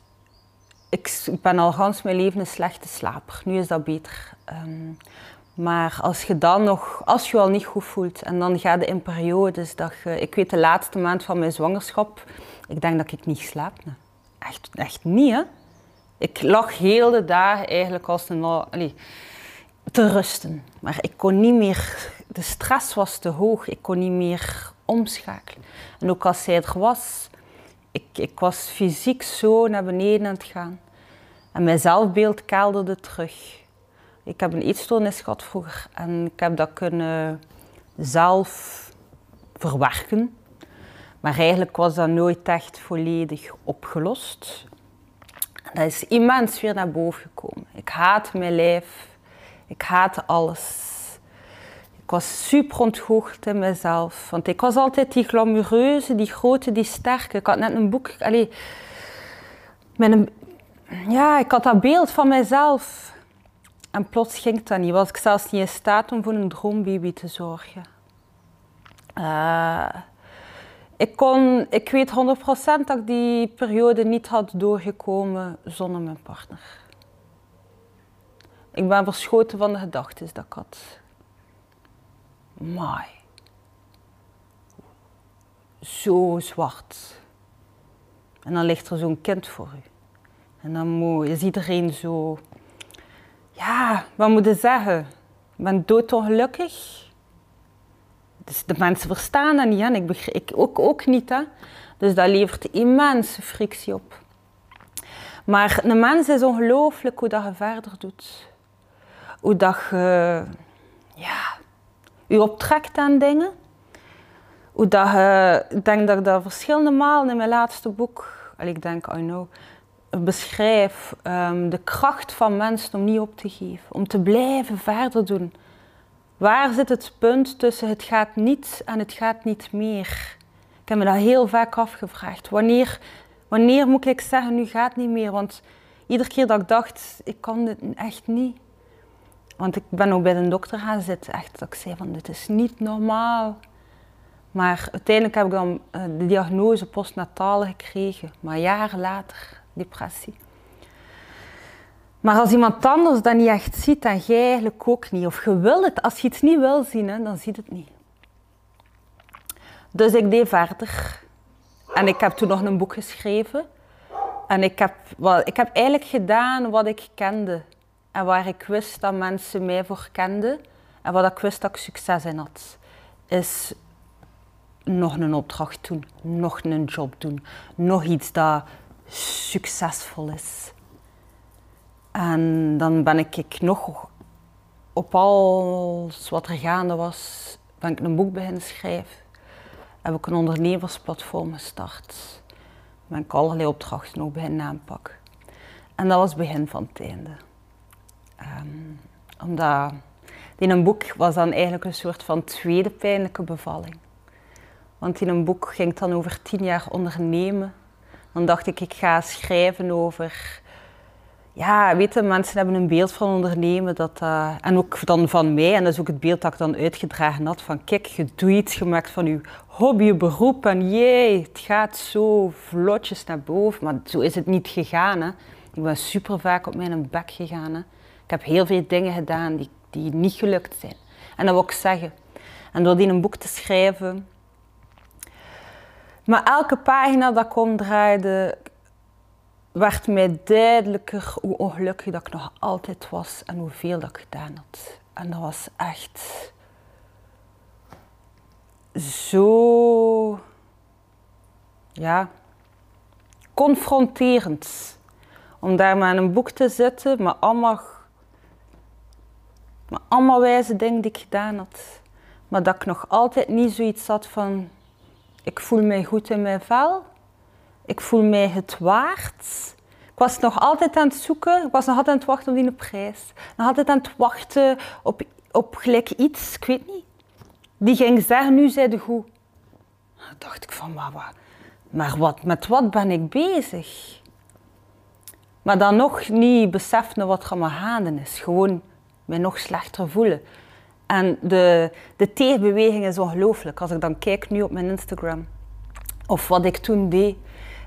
ik, ben al gans mijn leven een slechte slaper. Nu is dat beter. Ehm, maar als je dan nog, als je al niet goed voelt en dan ga je in periodes dat je, ik weet de laatste maand van mijn zwangerschap, ik denk dat ik niet slaap. nee. Echt, echt niet, hè. Ik lag heel de dagen eigenlijk als een, allee, te rusten. Maar ik kon niet meer, de stress was te hoog, ik kon niet meer omschakelen. En ook als zij er was, ik, ik was fysiek zo naar beneden aan het gaan. En mijn zelfbeeld kelderde terug. Ik heb een eetstoornis gehad vroeger en ik heb dat kunnen zelf verwerken. Maar eigenlijk was dat nooit echt volledig opgelost. En dat is immens weer naar boven gekomen. Ik haat mijn lijf. Ik haatte alles. Was super ontgoocheld in mezelf. Want ik was altijd die glamoureuze, die grote, die sterke. Ik had net een boek... Allee, met een, ja, ik had dat beeld van mezelf. En plots ging dat niet. Was ik zelfs niet in staat om voor een droombaby te zorgen. Eh, ik, kon, ik weet 100% dat ik die periode niet had doorgekomen zonder mijn partner. Ik ben verschoten van de gedachten dat ik had. Mai. Zo zwart. En dan ligt er zo'n kind voor u. En dan moet, is iedereen zo... Ja, wat moet je zeggen? Ik ben doodongelukkig. Dus de mensen verstaan dat niet, hè? Ik, begrijp, ik ook, ook niet. Hè? Dus dat levert immense frictie op. Maar een mens is ongelooflijk hoe dat je verder doet. Hoe dat je ja, je optrekt aan dingen. Hoe dat ik denk dat ik dat verschillende malen in mijn laatste boek, ik denk, I know, beschrijf. ehm, de kracht van mensen om niet op te geven, om te blijven verder doen. Waar zit het punt tussen het gaat niet en het gaat niet meer? Ik heb me dat heel vaak afgevraagd. Wanneer, wanneer moet ik zeggen, nu gaat het niet meer? Want iedere keer dat ik dacht, ik kan dit echt niet. Want ik ben ook bij de dokter gaan zitten, echt, dat ik zei van, dit is niet normaal. Maar uiteindelijk heb ik dan eh, de diagnose postnatale gekregen, maar jaren later, depressie. Maar als iemand anders dat niet echt ziet, dan jij eigenlijk ook niet. Of je wil het, als je iets niet wil zien, hè, dan ziet het niet. Dus ik deed verder. En ik heb toen nog een boek geschreven. En ik heb, wel, ik heb eigenlijk gedaan wat ik kende. En waar ik wist dat mensen mij voor kenden. En wat ik wist dat ik succes in had. Is nog een opdracht doen. Nog een job doen. Nog iets dat succesvol is. En dan ben ik, ik nog op alles wat er gaande was, ben ik een boek beginnen schrijven. Heb ik een ondernemersplatform gestart. Ben ik allerlei opdrachten nog beginnen aanpakken. En dat was het begin van het einde. Ehm, omdat in een boek was dan eigenlijk een soort van tweede pijnlijke bevalling. Want in een boek ging het dan over tien jaar ondernemen. Dan dacht ik, ik ga schrijven over ja, weet je, mensen hebben een beeld van ondernemen. Dat, eh, en ook dan van mij, en dat is ook het beeld dat ik dan uitgedragen had. Van kijk, je doet iets gemaakt van je hobby, je beroep. En jee, het gaat zo vlotjes naar boven. Maar zo is het niet gegaan. Hè. Ik ben super vaak op mijn bek gegaan. Hè. Ik heb heel veel dingen gedaan die, die niet gelukt zijn. En dat wil ik zeggen. En door die een boek te schrijven... Maar elke pagina dat ik omdraaide, werd mij duidelijker hoe ongelukkig dat ik nog altijd was en hoeveel dat ik gedaan had. En dat was echt zo, ja, confronterend. Om daar maar in een boek te zitten, maar allemaal, maar allemaal wijze dingen die ik gedaan had. Maar dat ik nog altijd niet zoiets had van, ik voel mij goed in mijn vel. Ik voel mij het waard. Ik was nog altijd aan het zoeken. Ik was nog altijd aan het wachten op die prijs. Nog altijd aan het wachten op, op gelijk iets, ik weet niet. Die ging zeggen, nu zij de goed. Dan dacht ik van, maar, wat, maar wat, met wat ben ik bezig? Maar dan nog niet beseffen wat er mijn gaande is. Gewoon mij nog slechter voelen. En de, de tegenbeweging is ongelooflijk. Als ik dan kijk nu op mijn Instagram, of wat ik toen deed,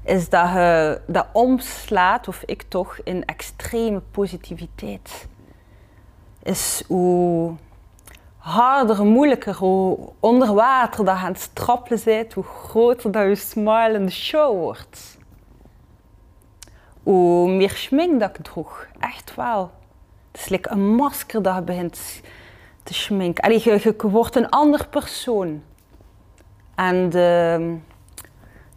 is dat je dat omslaat, of ik toch, in extreme positiviteit. Is hoe harder, moeilijker, hoe onder water dat je aan het strappelen bent, hoe groter dat je smile in de show wordt. Hoe meer schmink dat ik droeg, echt wel. Het is een masker dat je begint te schminken. Allee, je, je wordt een ander persoon. En de,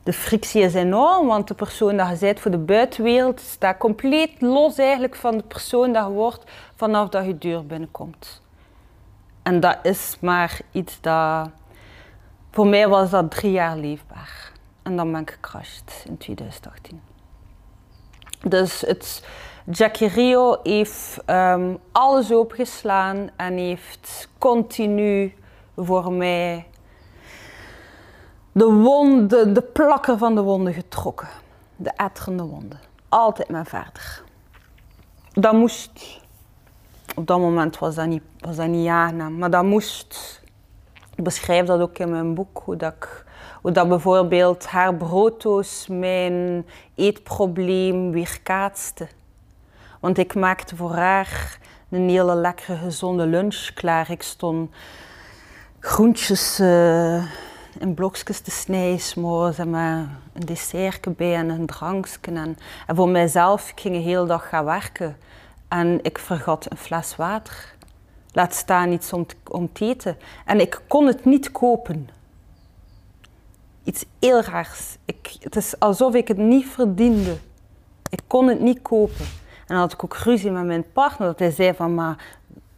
de frictie is enorm, want de persoon dat je bent voor de buitenwereld staat compleet los eigenlijk van de persoon dat je wordt vanaf dat je deur binnenkomt. En dat is maar iets dat... Voor mij was dat drie jaar leefbaar. En dan ben ik gecrashed in 2018. Dus het, Jackie Rio heeft um, alles opgeslaan en heeft continu voor mij de, wonden, de plakker van de wonden getrokken. De etterende wonden. Altijd mijn vader. Dat moest. Op dat moment was dat niet, was dat niet aangenaam, maar dat moest. Ik beschrijf dat ook in mijn boek, hoe dat, ik, hoe dat bijvoorbeeld haar brooddoos mijn eetprobleem weerkaatste. Want ik maakte voor haar een hele lekkere, gezonde lunch klaar. Ik stond groentjes uh, in blokjes te snijden, s'morgens en met een dessert bij en een drankje. En, voor mijzelf, ik ging de hele dag gaan werken. En ik vergat een fles water. Laat staan iets om te, om te eten. En ik kon het niet kopen. Iets heel raars. Ik, het is alsof ik het niet verdiende. Ik kon het niet kopen. En dan had ik ook ruzie met mijn partner, dat hij zei van, maar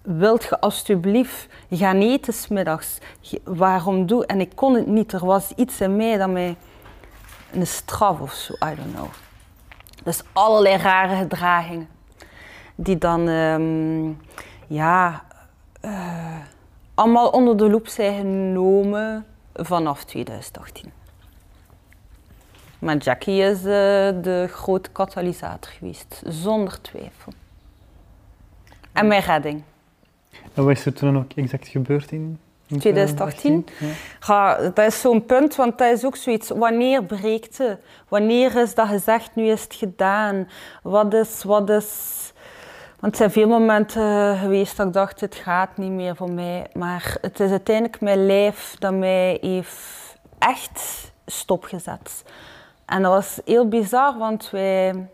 wilt je alsjeblieft gaan eten smiddags? Waarom doe? En ik kon het niet. Er was iets in mij dat mij een straf of zo, I don't know. Dus allerlei rare gedragingen die dan, um, ja, uh, allemaal onder de loep zijn genomen vanaf 2018. Maar Jackie is uh, de grote katalysator geweest, zonder twijfel. En mijn redding. En wat is er toen ook exact gebeurd in, in 2018? Ja. ja. dat is zo'n punt, want dat is ook zoiets. Wanneer breekt het? Wanneer is dat gezegd, nu is het gedaan? Wat is, wat is... Want er zijn veel momenten geweest dat ik dacht, het gaat niet meer voor mij. Maar het is uiteindelijk mijn lijf dat mij heeft echt stopgezet. En dat was heel bizar, want wij,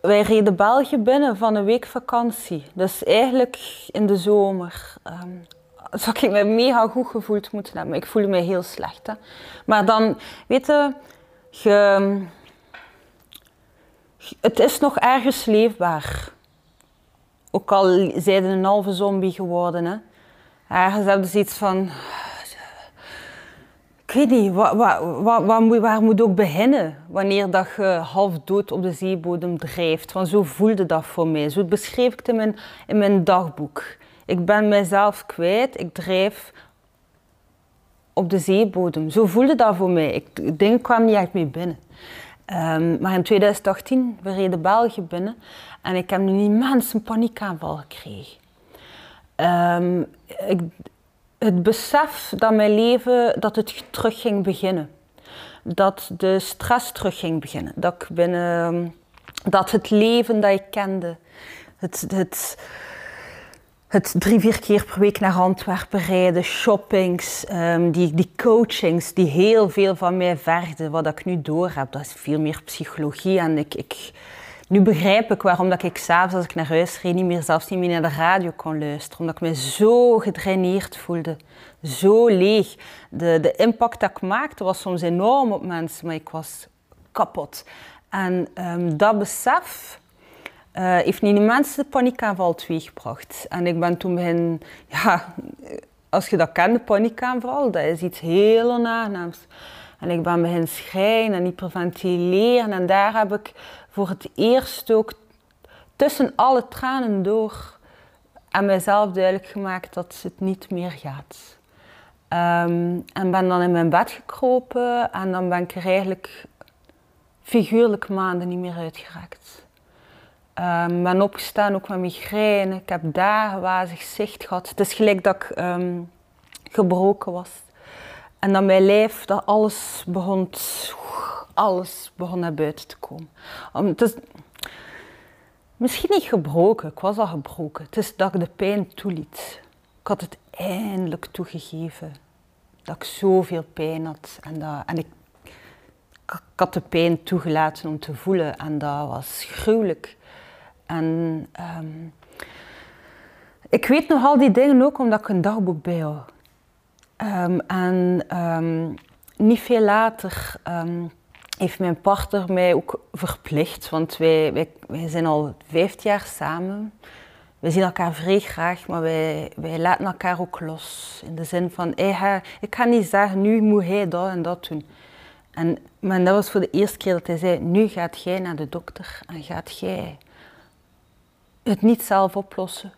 wij reden België binnen van een week vakantie. Dus eigenlijk in de zomer. Um, zou ik me mega goed gevoeld moeten hebben. Ik voelde me heel slecht. Hè. Maar dan, weet je, het is nog ergens leefbaar. Ook al zijn een halve zombie geworden. Hè. Ergens hebben ze iets van, weet niet, waar, waar, waar, waar, moet ook beginnen wanneer dat je half dood op de zeebodem drijft? Want zo voelde dat voor mij. Zo beschreef ik het in mijn, in mijn dagboek. Ik ben mezelf kwijt, ik drijf op de zeebodem. Zo voelde dat voor mij. Ik, dingen kwamen niet echt mee binnen. Um, maar in 2018, we reden België binnen en ik heb een immense paniekaanval gekregen. Um, ik, het besef dat mijn leven, dat het terug ging beginnen. Dat de stress terug ging beginnen. Dat, ik binnen, dat het leven dat ik kende, het, het, het drie, vier keer per week naar Antwerpen rijden, shoppings, um, die, die coachings die heel veel van mij vergden. Wat ik nu door heb, dat is veel meer psychologie. En ik, ik, nu begrijp ik waarom dat ik s'avonds als ik naar huis reed niet meer, zelfs niet meer naar de radio kon luisteren. Omdat ik me zo gedraineerd voelde. Zo leeg. De, de impact dat ik maakte was soms enorm op mensen, maar ik was kapot. En um, dat besef uh, heeft niet de mensen paniekaanval teweeggebracht. En ik ben toen begin, ja, als je dat kent, de paniekaanval, dat is iets heel onaangenaams. En ik ben beginnen schrijven en hyperventileren. En daar heb ik voor het eerst ook tussen alle tranen door aan mezelf duidelijk gemaakt dat het niet meer gaat. Ehm, en ben dan in mijn bed gekropen en dan ben ik er eigenlijk figuurlijk maanden niet meer uitgeraakt. Um, ben opgestaan ook met migraine. Ik heb dagen wazig zicht gehad. Het is gelijk dat ik ehm, gebroken was. En dan mijn lijf, dat alles begon, alles begon naar buiten te komen. Het is, misschien niet gebroken, ik was al gebroken. Het is dat ik de pijn toeliet. Ik had het eindelijk toegegeven. Dat ik zoveel pijn had. En, dat, en ik, ik had de pijn toegelaten om te voelen. En dat was gruwelijk. En um, ik weet nog al die dingen ook omdat ik een dagboek bijhoud. Um, en um, niet veel later heeft mijn partner mij ook verplicht, want wij, wij, wij zijn al vijf jaar samen. We zien elkaar vrij graag, maar wij, wij laten elkaar ook los. In de zin van, ik ga niet zeggen, nu moet hij dat en dat doen. En, maar dat was voor de eerste keer dat hij zei, nu gaat jij naar de dokter en gaat jij het niet zelf oplossen.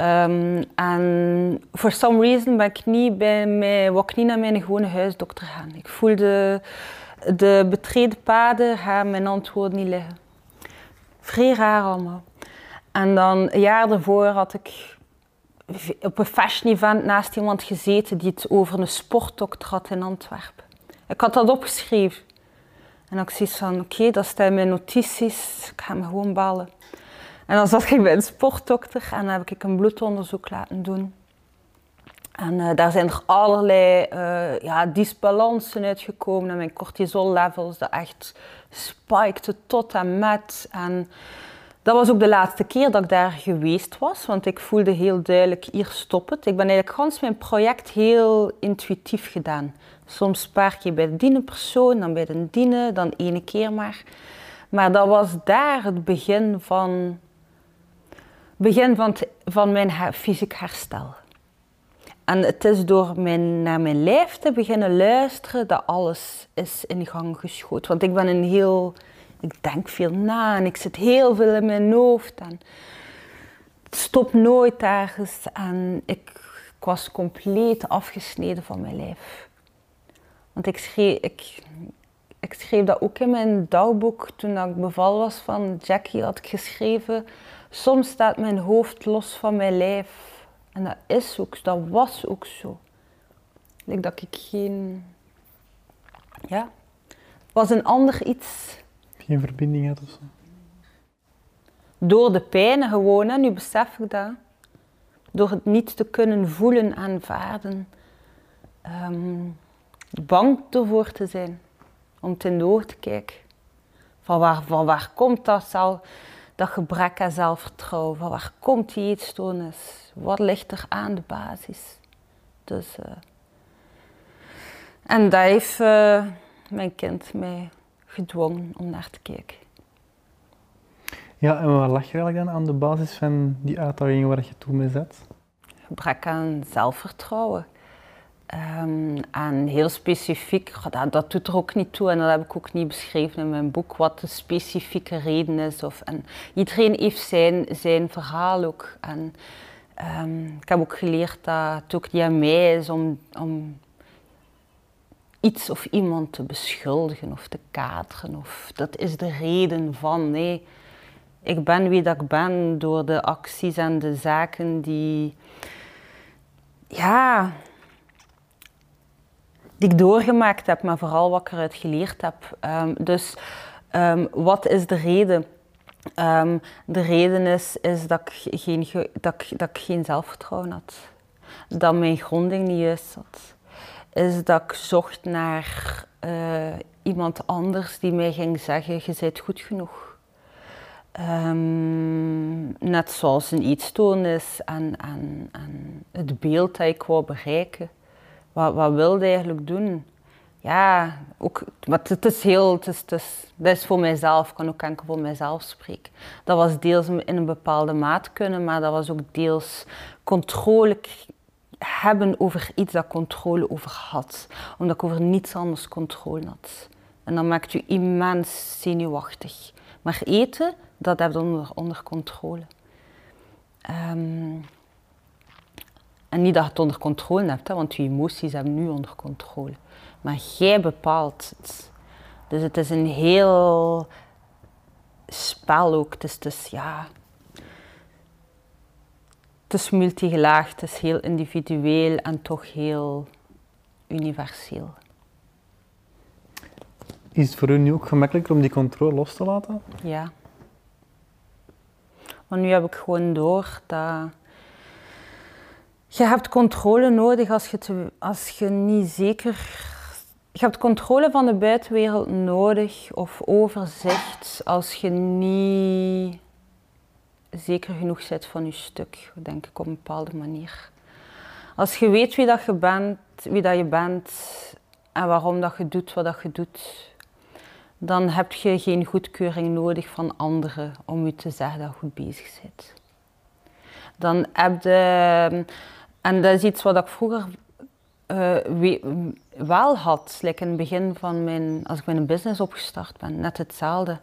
Um, en for some reason ben ik niet bij mij, wou ik niet naar mijn gewone huisdokter gaan. Ik voelde de betreden paden gaan mijn antwoord niet liggen. Vrij raar allemaal. En dan een jaar daarvoor had ik op een fashion event naast iemand gezeten die het over een sportdokter had in Antwerpen. Ik had dat opgeschreven. En ik zei van, oké, dat staat in mijn notities, ik ga me gewoon bellen. En dan zat ik bij een sportdokter en dan heb ik een bloedonderzoek laten doen. En uh, daar zijn er allerlei uh, ja, disbalansen uitgekomen. En mijn cortisol levels dat echt spikten tot en met. En dat was ook de laatste keer dat ik daar geweest was. Want ik voelde heel duidelijk, hier stop het. Ik ben eigenlijk gans mijn project heel intuïtief gedaan. Soms een paar keer bij de diene persoon, dan bij de diene, dan ene keer maar. Maar dat was daar het begin van begin van, van mijn fysiek herstel. En het is door mijn, naar mijn lijf te beginnen luisteren dat alles is in gang geschoten. Want ik ben een heel, ik denk veel na en ik zit heel veel in mijn hoofd. En het stopt nooit ergens en ik, was compleet afgesneden van mijn lijf. Want ik schreef, ik, ik schreef dat ook in mijn dagboek toen ik beval was van Jackie had ik geschreven Soms staat mijn hoofd los van mijn lijf. En dat is ook, dat was ook zo. Like dat ik geen. Ja. was een ander iets. Geen verbinding had of zo? Door de pijn gewoon, nu besef ik dat. Door het niet te kunnen voelen, aanvaarden. Um, bang ervoor te zijn. Om de ogen te kijken. Van waar, van waar komt dat? Zal, dat gebrek aan zelfvertrouwen. Van waar komt die eetstoornis? Wat ligt er aan de basis? Dus, uh, en dat heeft uh, mijn kind mij gedwongen om naar te kijken. Ja, en waar lag je eigenlijk dan aan de basis van die uitdagingen waar je toen mee zat? Gebrek aan zelfvertrouwen. Um, en heel specifiek, dat, dat, doet er ook niet toe en dat heb ik ook niet beschreven in mijn boek, wat de specifieke reden is. Of, en iedereen heeft zijn, zijn verhaal ook. En um, ik heb ook geleerd dat het ook niet aan mij is om, om iets of iemand te beschuldigen of te kaderen. Of dat is de reden van. Nee, ik ben wie dat ik ben door de acties en de zaken die. Ja, ik doorgemaakt heb, maar vooral wat ik eruit geleerd heb. Um, dus um, wat is de reden? Um, de reden is, is dat, ik geen, dat, ik, dat ik geen zelfvertrouwen had. Dat mijn gronding niet juist zat. Is dat ik zocht naar uh, iemand anders die mij ging zeggen, je bent goed genoeg. net zoals een eetstoornis en, en, en het beeld dat ik wou bereiken wat, wat wilde eigenlijk doen? Ja, ook, maar het, is heel, het is, het is, dat is voor mijzelf, ik kan ook enkel voor mijzelf spreken. Dat was deels in een bepaalde maat kunnen, maar dat was ook deels controle hebben over iets dat controle over had. Omdat ik over niets anders controle had. En dat maakt je immens zenuwachtig. Maar eten, dat heb je onder, onder controle. Ehm, en niet dat je het onder controle hebt, hè, want je emoties hebben nu onder controle. Maar jij bepaalt het. Dus het is een heel spel ook. Het is, is, ja, het is multigelaagd, het is heel individueel en toch heel universeel. Is het voor u nu ook gemakkelijker om die controle los te laten? Ja. Want nu heb ik gewoon door dat je hebt controle nodig als je, als je niet zeker... Je hebt controle van de buitenwereld nodig of overzicht als je niet zeker genoeg zit van je stuk, denk ik op een bepaalde manier. Als je weet wie dat je bent, wie dat je bent en waarom dat je doet wat dat je doet, dan heb je geen goedkeuring nodig van anderen om je te zeggen dat je goed bezig bent. Dan heb je, en dat is iets wat ik vroeger uh, wel had, like in het begin van mijn, als ik mijn business opgestart ben, net hetzelfde.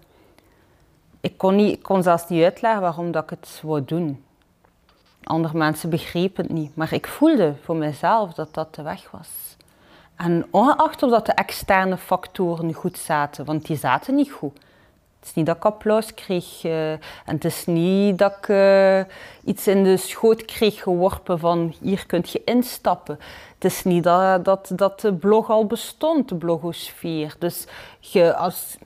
Ik kon, niet, kon zelfs niet uitleggen waarom dat ik het wou doen. Andere mensen begrepen het niet, maar ik voelde voor mezelf dat dat de weg was. En ongeacht of dat de externe factoren goed zaten, want die zaten niet goed. Het is niet dat ik applaus kreeg uh, en het is niet dat ik uh, iets in de schoot kreeg geworpen van hier kunt je instappen. Het is niet dat, dat, dat de blog al bestond, de blogosfeer. Dus je, als,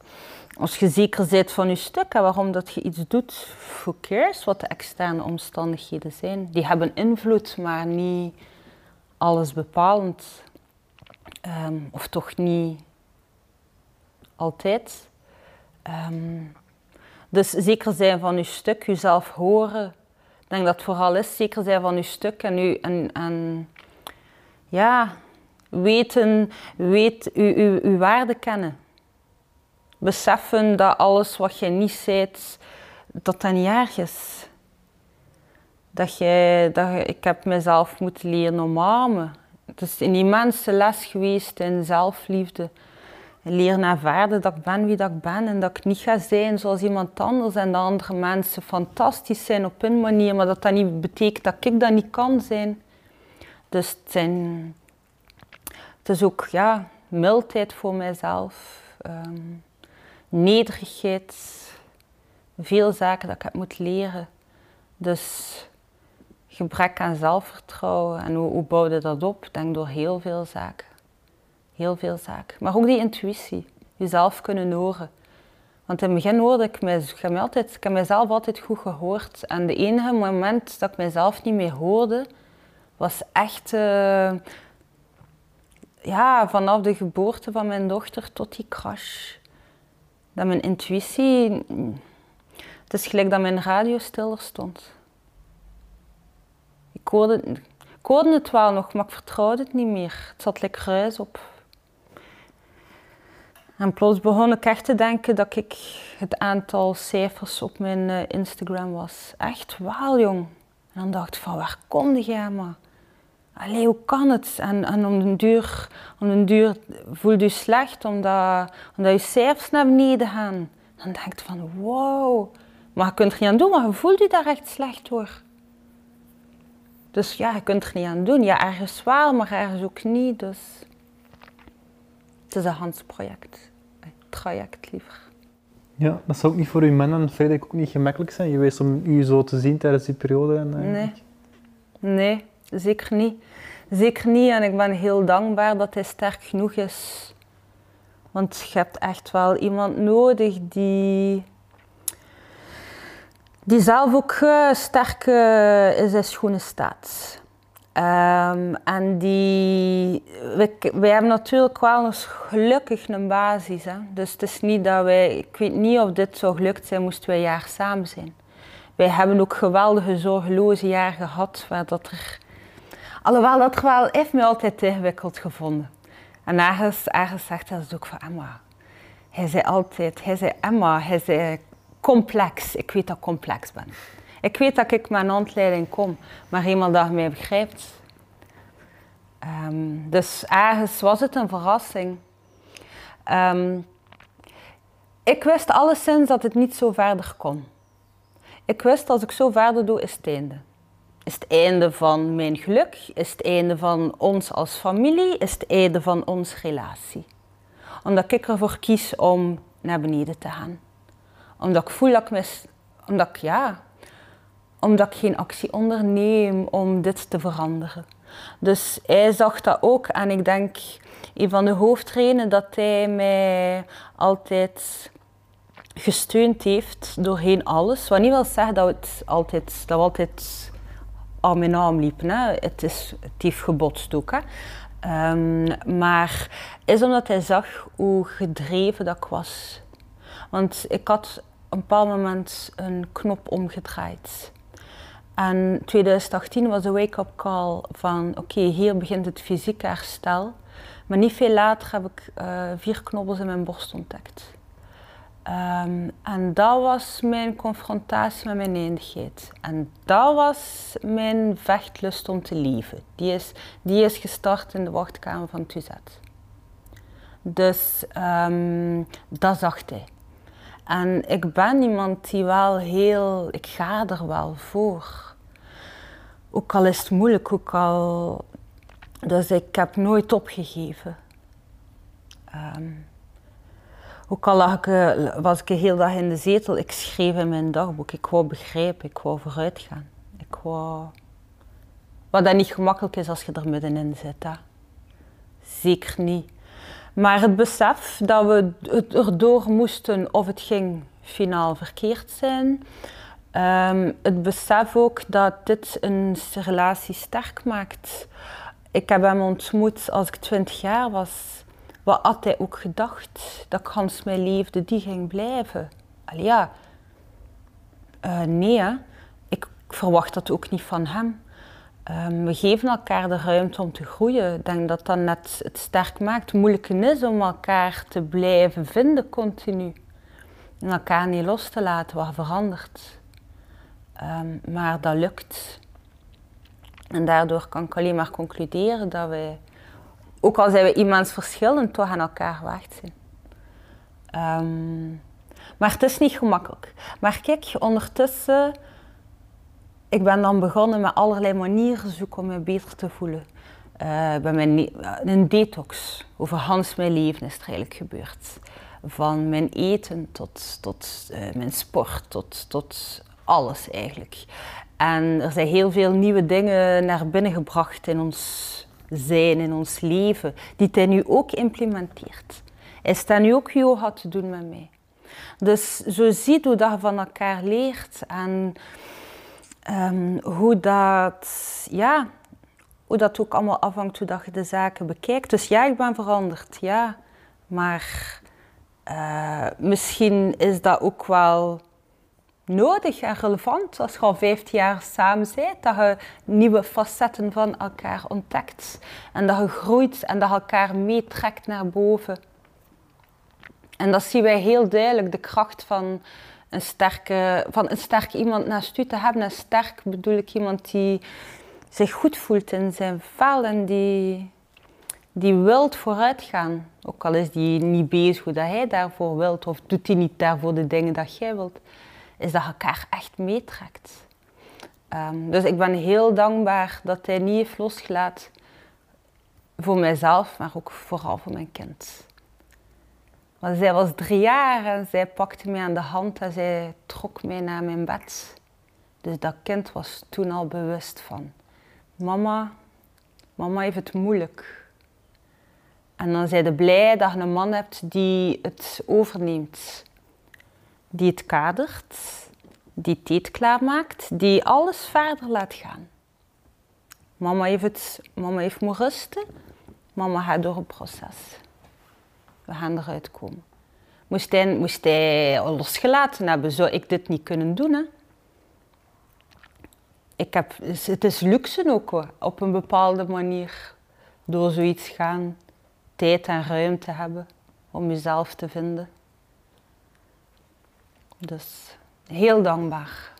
als je zeker bent van je stuk en waarom dat je iets doet, who cares wat de externe omstandigheden zijn. Die hebben invloed, maar niet alles bepalend. Um, of toch niet altijd. Um, dus zeker zijn van je stuk, jezelf horen. Ik denk dat het vooral is zeker zijn van je stuk en, u, en, en ja, weten, weet, uw, uw waarde kennen. Beseffen dat alles wat je niet ziet, dat dat niet erg is. Dat je, dat ik heb mezelf moeten leren omarmen. Het is een immense les geweest in zelfliefde. Leren ervaren dat ik ben wie dat ik ben en dat ik niet ga zijn zoals iemand anders en dat andere mensen fantastisch zijn op hun manier, maar dat dat niet betekent dat ik dat niet kan zijn. Dus het, zijn, is ook ja, mildheid voor mijzelf, um, nederigheid, veel zaken dat ik heb moeten leren. Dus gebrek aan zelfvertrouwen en hoe, hoe bouw je dat op? Ik denk door heel veel zaken. Heel veel zaken. Maar ook die intuïtie, jezelf kunnen horen. Want in het begin hoorde ik, ik, heb altijd, ik heb mezelf altijd goed gehoord. En de enige moment dat ik mezelf niet meer hoorde, was echt uh, ja, vanaf de geboorte van mijn dochter tot die crash. Dat mijn intuïtie, het is gelijk dat mijn radio stiller stond. Ik hoorde, ik hoorde het wel nog, maar ik vertrouwde het niet meer. Het zat lekker ruis op. En plots begon ik echt te denken dat ik het aantal cijfers op mijn uh, Instagram was. Echt wel, jong. En dan dacht ik van, waar kom je maar? Allee, hoe kan het? En, en om den duur, om duur voelde je slecht omdat, omdat je cijfers naar beneden gaan. Dan denk ik van, wow. Maar je kunt er niet aan doen, maar je voelt je daar echt slecht door. Dus ja, je kunt er niet aan doen. Ja, ergens wel, maar ergens ook niet. Dus het is een handsproject. Een traject liever. Ja, dat zou ook niet voor uw man en Frederik ook niet gemakkelijk zijn geweest om u zo te zien tijdens die periode? En, eh, nee. Nee, zeker niet. Zeker niet en ik ben heel dankbaar dat hij sterk genoeg is. Want je hebt echt wel iemand nodig die die zelf ook uh, sterk uh, in zijn schoenen staat. Um, en die, wij, hebben natuurlijk wel eens gelukkig een basis. Hè? Dus het is niet dat wij, ik weet niet of dit zou gelukt zijn, moesten wij jaar samen zijn. Wij hebben ook geweldige zorgeloze jaar gehad, waar dat er, alhoewel dat wel, heeft me altijd ingewikkeld gevonden. En ergens, ergens zegt hij ook van Emma. Hij zei altijd, hij zei Emma, hij zei complex. Ik weet dat ik complex ben. Ik weet dat ik met een handleiding kom, maar iemand dat mij begrijpt, Ehm, dus ergens was het een verrassing. Ehm, ik wist alleszins dat het niet zo verder kon. Ik wist als ik zo verder doe, is het einde. Is het einde van mijn geluk? Is het einde van ons als familie? Is het einde van onze relatie? Omdat ik ervoor kies om naar beneden te gaan. Omdat ik voel dat ik mis... Omdat ik, ja... Omdat ik geen actie onderneem om dit te veranderen. Dus hij zag dat ook en ik denk... Een van de hoofdredenen dat hij mij altijd gesteund heeft doorheen alles. Wat niet wil zeggen dat, het altijd, dat we altijd aan mijn naam liepen. Het, is, het heeft gebotst ook. Hè. Um, maar is omdat hij zag hoe gedreven dat ik was. Want ik had op een bepaald moment een knop omgedraaid. En 2018 was de wake-up call van oké, hier begint het fysieke herstel. Maar niet veel later heb ik uh, vier knobbels in mijn borst ontdekt. Um, en dat was mijn confrontatie met mijn eindigheid. En dat was mijn vechtlust om te leven. Die is, die is gestart in de wachtkamer van Tuzet. Dus um, dat zag hij. En ik ben iemand die wel heel... Ik ga er wel voor. Ook al is het moeilijk, ook al... Dus ik heb nooit opgegeven. Um, ook al ik, eh, was ik de hele dag in de zetel, ik schreef in mijn dagboek. Ik wou begrijpen, ik wou vooruit gaan. Ik wou... Wat dat niet gemakkelijk is als je er middenin zit. Hè. Zeker niet. Maar het besef dat we het erdoor moesten of het ging finaal verkeerd zijn. Um, het besef ook dat dit een relatie sterk maakt. Ik heb hem ontmoet als ik twintig jaar was. Wat had hij ook gedacht? Dat ik Hans mijn liefde, die ging blijven. Allee, ja. Uh, nee. Ik verwacht dat ook niet van hem. Um, we geven elkaar de ruimte om te groeien. Ik denk dat dat net het sterk maakt. Het moeilijke is om elkaar te blijven vinden continu. En elkaar niet los te laten wat verandert. Um, maar dat lukt. En daardoor kan ik alleen maar concluderen dat wij ook al zijn we iemand verschillend, toch aan elkaar wacht zijn. Um, maar het is niet gemakkelijk. Maar kijk, ondertussen, ik ben dan begonnen met allerlei manieren zoeken om me beter te voelen. Uh, bij mijn, een detox over Hans mijn leven is er eigenlijk gebeurd. Van mijn eten tot, tot uh, mijn sport, tot, tot alles eigenlijk. En er zijn heel veel nieuwe dingen naar binnen gebracht in ons zijn in ons leven, die hij nu ook implementeert. Hij staat nu ook yoga te doen met mij. Dus zo ziet hoe dat van elkaar leert en um, hoe dat, ja, hoe dat ook allemaal afhangt hoe dat je de zaken bekijkt. Dus ja, ik ben veranderd, ja. Maar uh, misschien is dat ook wel nodig en relevant als je al 15 jaar samen bent, dat je nieuwe facetten van elkaar ontdekt en dat je groeit en dat je elkaar meetrekt naar boven. En dat zien wij heel duidelijk, de kracht van een sterke, van een sterk iemand naast u te hebben. En sterk bedoel ik iemand die zich goed voelt in zijn vel en die, die wilt vooruit gaan. Ook al is die niet bezig hoe dat hij daarvoor wilt of doet hij niet daarvoor de dingen dat jij wilt is dat je elkaar echt meetrekt. Um, dus ik ben heel dankbaar dat hij niet heeft losgelaten voor mijzelf, maar ook vooral voor mijn kind. Zij was drie jaar en zij pakte mij aan de hand en zij trok mij naar mijn bed. Dus dat kind was toen al bewust van, mama, mama heeft het moeilijk. En dan zijn ze blij dat je een man hebt die het overneemt die het kadert, die tijd klaarmaakt, die alles verder laat gaan. Mama heeft, het, mama heeft moeten rusten, mama gaat door een proces. We gaan eruit komen. Moest hij, moest hij losgelaten hebben, zou ik dit niet kunnen doen. Hè? Ik heb, het is luxe ook op een bepaalde manier. Door zoiets gaan, tijd en ruimte hebben om jezelf te vinden. Dus heel dankbaar.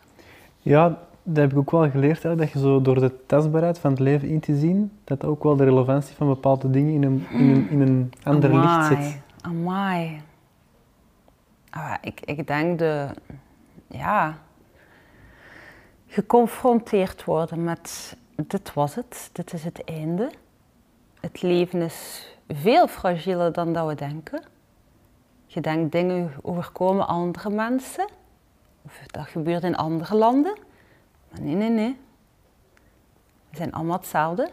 Ja, dat heb ik ook wel geleerd, hè, dat je zo door de testbaarheid van het leven in te zien, dat ook wel de relevantie van bepaalde dingen in een, in een, in een ander licht zet. Amai. Ah, ik, ik denk de... Ja... Geconfronteerd worden met... Dit was het. Dit is het einde. Het leven is veel fragieler dan dat we denken. Je denkt dingen overkomen andere mensen. Of dat gebeurt in andere landen. Maar nee, nee, nee. We zijn allemaal hetzelfde.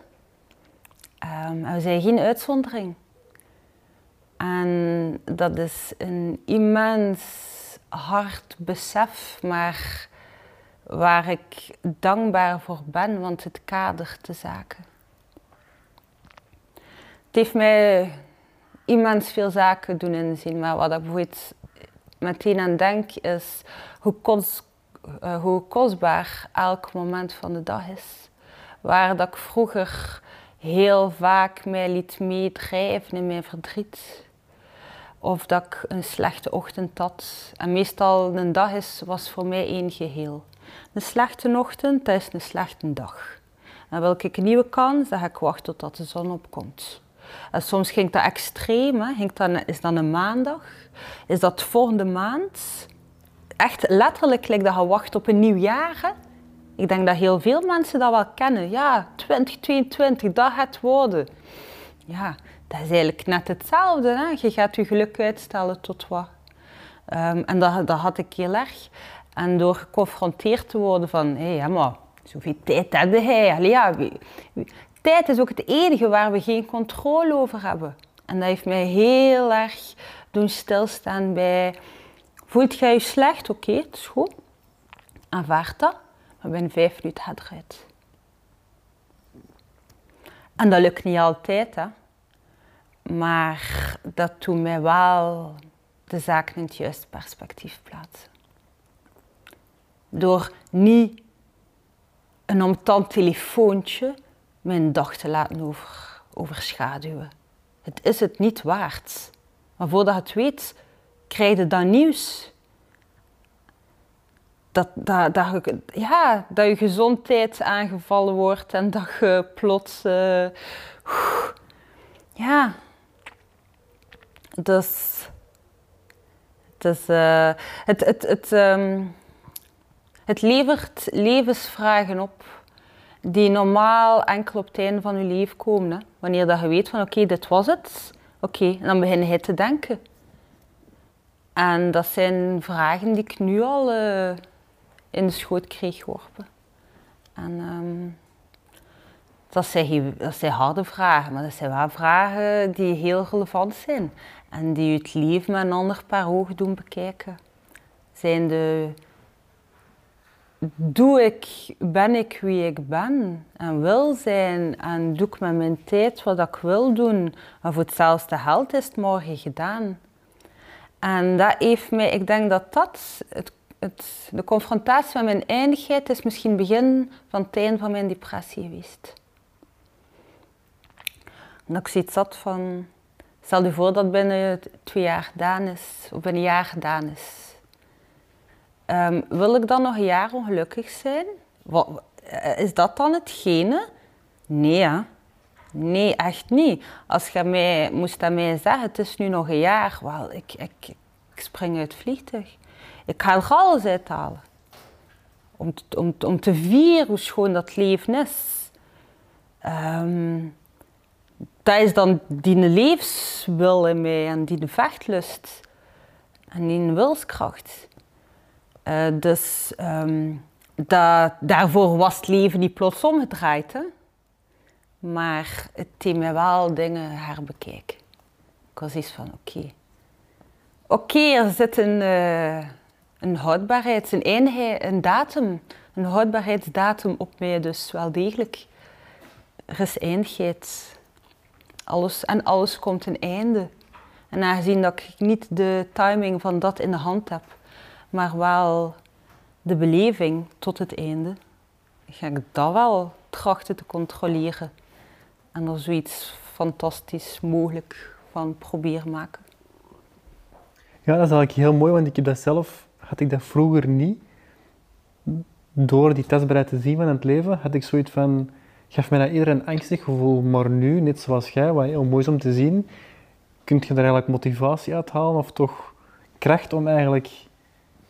Ehm, we zijn geen uitzondering. En dat is een immens hard besef, maar waar ik dankbaar voor ben, want het kadert de zaken. Het heeft mij immens veel zaken doen inzien, maar wat ik bijvoorbeeld meteen aan denk is hoe, kos- eh, hoe kostbaar elk moment van de dag is. Waar dat ik vroeger heel vaak mij liet meedrijven in mijn verdriet. Of dat ik een slechte ochtend had. En meestal een dag is, was voor mij één geheel. Een slechte ochtend, dat is een slechte dag. En wil ik een nieuwe kans, dan ga ik wachten totdat de zon opkomt. En soms ging dat extreem, hè. Ging dat, is dat een maandag? Is dat volgende maand? Echt letterlijk lijkt dat je wacht op een nieuw jaar. Hè? Ik denk dat heel veel mensen dat wel kennen. Ja, 2022, dat gaat worden. Ja, dat is eigenlijk net hetzelfde. Hè? Je gaat je geluk uitstellen tot wat. Ehm, en dat, dat had ik heel erg. En door geconfronteerd te worden van, hé, hey, maar zoveel tijd heb. Allee, ja, tijd is ook het enige waar we geen controle over hebben. En dat heeft mij heel erg doen stilstaan bij, voelt jij je slecht? Oké, het is goed. Aanvaard dat. Maar binnen vijf minuten gaat eruit. En dat lukt niet altijd, hè. Maar dat doet mij wel de zaken in het juiste perspectief plaatsen. Door niet een omtant telefoontje mijn dag te laten over, overschaduwen. Het is het niet waard. Maar voordat je het weet, krijg je dan nieuws. Dat, dat, dat, je, ja, dat je gezondheid aangevallen wordt en dat je plots... eh, ja. Dus... Dus, eh, het, het, het, ehm, het levert levensvragen op die normaal enkel op het einde van je leven komen. Hè. Wanneer dat je weet van oké, dit was het. Oké, en dan begin je te denken. En dat zijn vragen die ik nu al eh, in de schoot kreeg geworpen. En ehm, dat, zijn, dat zijn harde vragen, maar dat zijn wel vragen die heel relevant zijn. En die het leven met een ander paar ogen doen bekijken. Zijn de doe ik, ben ik wie ik ben en wil zijn en doe ik met mijn tijd wat ik wil doen. En voor hetzelfde geld is morgen gedaan. En dat heeft mij, ik denk dat dat, het, het, de confrontatie met mijn eindigheid is misschien het begin van het einde van mijn depressie geweest. En ik zoiets had van, stel je voor dat binnen twee jaar gedaan is, of binnen een jaar gedaan is. Ehm, wil ik dan nog een jaar ongelukkig zijn? Is dat dan hetgene? Nee, hè? Nee, echt niet. Als je mij, moest aan mij zeggen, het is nu nog een jaar, wel, ik, ik, ik spring uit het vliegtuig. Ik ga er alles uithalen. Om, te- om, om te vieren hoe schoon dat leven is. Ehm, dat is dan die levenswil in mij en die vechtlust en die wilskracht. Eh, dus ehm, daarvoor was het leven niet plots omgedraaid. Maar het deed mij wel dingen herbekijken. Ik was iets van, oké. Oké, er zit een, eh, een houdbaarheid, een een datum. Een houdbaarheidsdatum op mij dus wel degelijk. Er is eindigheid. Alles, en alles komt een einde. En aangezien dat ik niet de timing van dat in de hand heb, maar wel de beleving tot het einde, ga ik dat wel trachten te controleren. En er zoiets fantastisch mogelijk van proberen maken. Ja, dat is eigenlijk heel mooi, want ik heb dat zelf, had ik dat vroeger niet. door die testbaarheid te zien van het leven, had ik zoiets van, gaf mij dat eerder een angstig gevoel, maar nu, net zoals jij, wat heel mooi is om te zien, kun je er eigenlijk motivatie uit halen of toch kracht om eigenlijk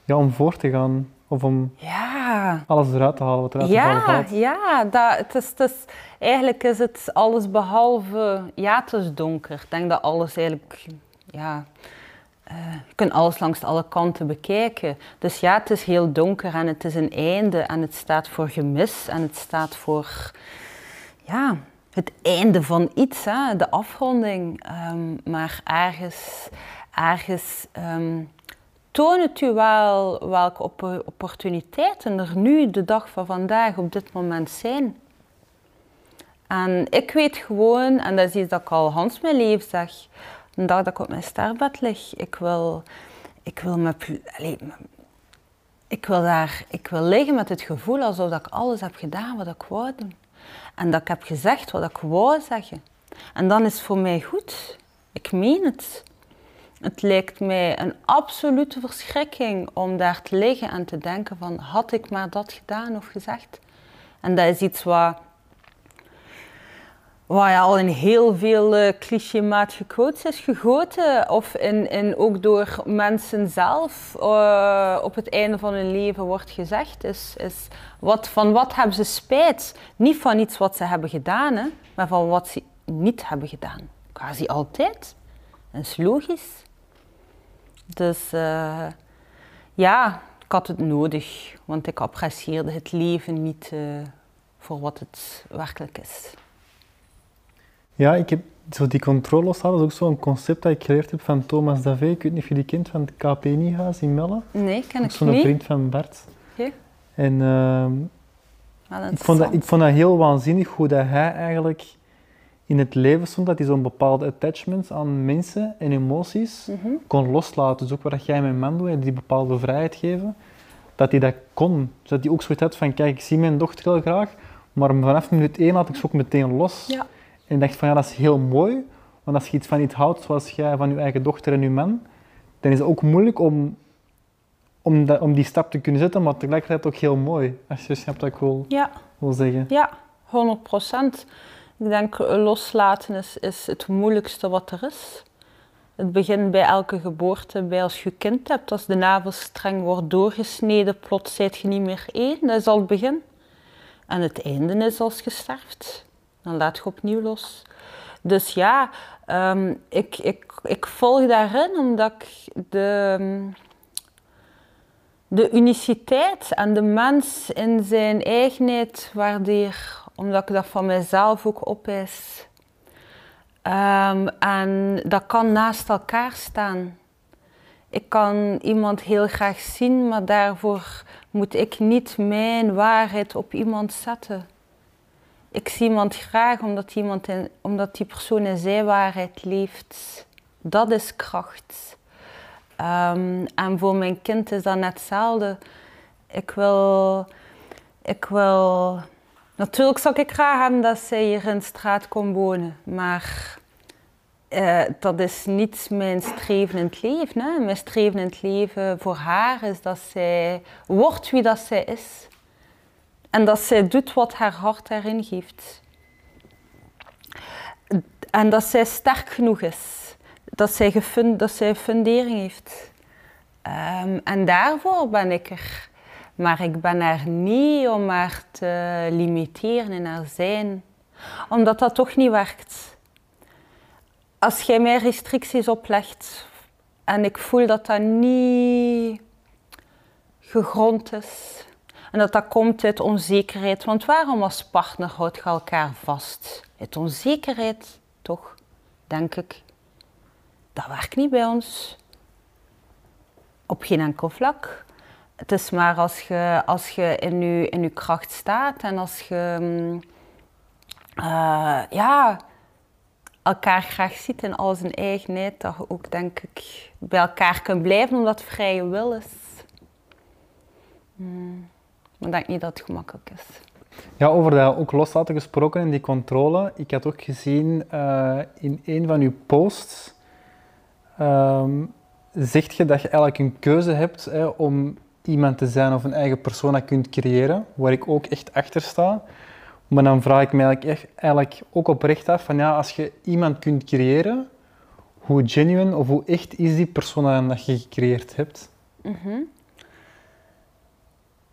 ja, om voor te gaan of om Ja, alles eruit te halen wat eruit te halen ja, valt. ja dat, het is, het is, eigenlijk is het alles behalve, ja, het is donker. Ik denk dat alles eigenlijk, ja, eh, je kunt alles langs alle kanten bekijken. Dus ja, het is heel donker en het is een einde en het staat voor gemis en het staat voor, ja, het einde van iets, hè, de afronding. Ehm, maar ergens, ergens ehm, toont u wel welke oppo- opportuniteiten er nu, de dag van vandaag, op dit moment zijn. En ik weet gewoon, en dat is iets dat ik al Hans mijn leven zeg, de dag dat ik op mijn sterfbed lig, ik wil, ik wil, me, ik wil daar, ik wil liggen met het gevoel alsof ik alles heb gedaan wat ik wou doen. En dat ik heb gezegd wat ik wou zeggen. En dan is het voor mij goed. Ik meen het. Het lijkt mij een absolute verschrikking om daar te liggen en te denken van had ik maar dat gedaan of gezegd. En dat is iets wat, wat ja, al in heel veel uh, clichématige quotes is gegoten. Of in, in, ook door mensen zelf uh, op het einde van hun leven wordt gezegd. Is, is wat, van wat hebben ze spijt? Niet van iets wat ze hebben gedaan, hè, maar van wat ze niet hebben gedaan. Quasi altijd. Dat is logisch. Dus uh, ja, ik had het nodig, want ik apprecieerde het leven niet uh, voor wat het werkelijk is. Ja, ik heb zo die controle loshalen, dat is ook zo'n concept dat ik geleerd heb van Thomas Davé. Ik weet niet of je die kent van het KP in Melle. Nee, ken ik niet. Zo'n vriend van Bart. Okay. En uh, ik, vond dat, ik vond dat heel waanzinnig hoe dat hij eigenlijk in het leven stond, dat hij zo'n bepaalde attachments aan mensen en emoties Mhm. mm -hmm. kon loslaten. Dus ook wat jij met man doet, die bepaalde vrijheid geven, dat hij dat kon. Dus dat hij ook zoiets had van, kijk, ik zie mijn dochter heel graag, maar vanaf minuut één laat ik ze ook meteen los. Ja. En ik dacht van, ja, dat is heel mooi, want als je iets van iets houdt zoals jij van je eigen dochter en je man, dan is het ook moeilijk om, om, dat, om die stap te kunnen zetten, maar tegelijkertijd ook heel mooi, als je snapt wat ik wil, ja. wil zeggen. Ja, 100 procent. Ik denk loslaten is, is het moeilijkste wat er is. Het begint bij elke geboorte, bij als je kind hebt. Als de navelstreng wordt doorgesneden, plots zijt je niet meer één. Dat is al het begin. En het einde is als je sterft. Dan laat je opnieuw los. Dus ja, um, ik, ik, ik volg daarin omdat ik de, de uniciteit en de mens in zijn eigenheid waardeer omdat ik dat van mezelf ook opeis. Um, en dat kan naast elkaar staan. Ik kan iemand heel graag zien, maar daarvoor moet ik niet mijn waarheid op iemand zetten. Ik zie iemand graag omdat, iemand omdat die persoon in zijn waarheid leeft. Dat is kracht. Um, en voor mijn kind is dat net hetzelfde. Ik wil, ik wil Natuurlijk zou ik graag hebben dat zij hier in de straat kon wonen, maar uh, dat is niet mijn streven in het leven. Mijn streven in het leven voor haar is dat zij wordt wie dat zij is. En dat zij doet wat haar hart erin geeft. En dat zij sterk genoeg is. Dat zij, gefund, dat zij fundering heeft. Um, en daarvoor ben ik er. Maar ik ben er niet om haar te limiteren in haar zijn. Omdat dat toch niet werkt. Als jij mij restricties oplegt en ik voel dat dat niet gegrond is. En dat dat komt uit onzekerheid. Want waarom als partner houdt je elkaar vast? Uit onzekerheid, toch? Denk ik. Dat werkt niet bij ons. Op geen enkel vlak. Het is maar als je, als je in, je, in je kracht staat en als je uh, ja, elkaar graag ziet in al zijn eigenheid, dat je ook denk ik bij elkaar kunt blijven omdat vrije wil is. Hmm. Maar ik denk niet dat het gemakkelijk is. Ja, over dat ook loslaten gesproken en die controle. Ik had ook gezien uh, in een van uw posts, um, zegt je dat je eigenlijk een keuze hebt hè, om iemand te zijn of een eigen persona kunt creëren, waar ik ook echt achter sta. Maar dan vraag ik me eigenlijk, echt, eigenlijk ook oprecht af van ja, als je iemand kunt creëren, hoe genuine of hoe echt is die persona dat je gecreëerd hebt?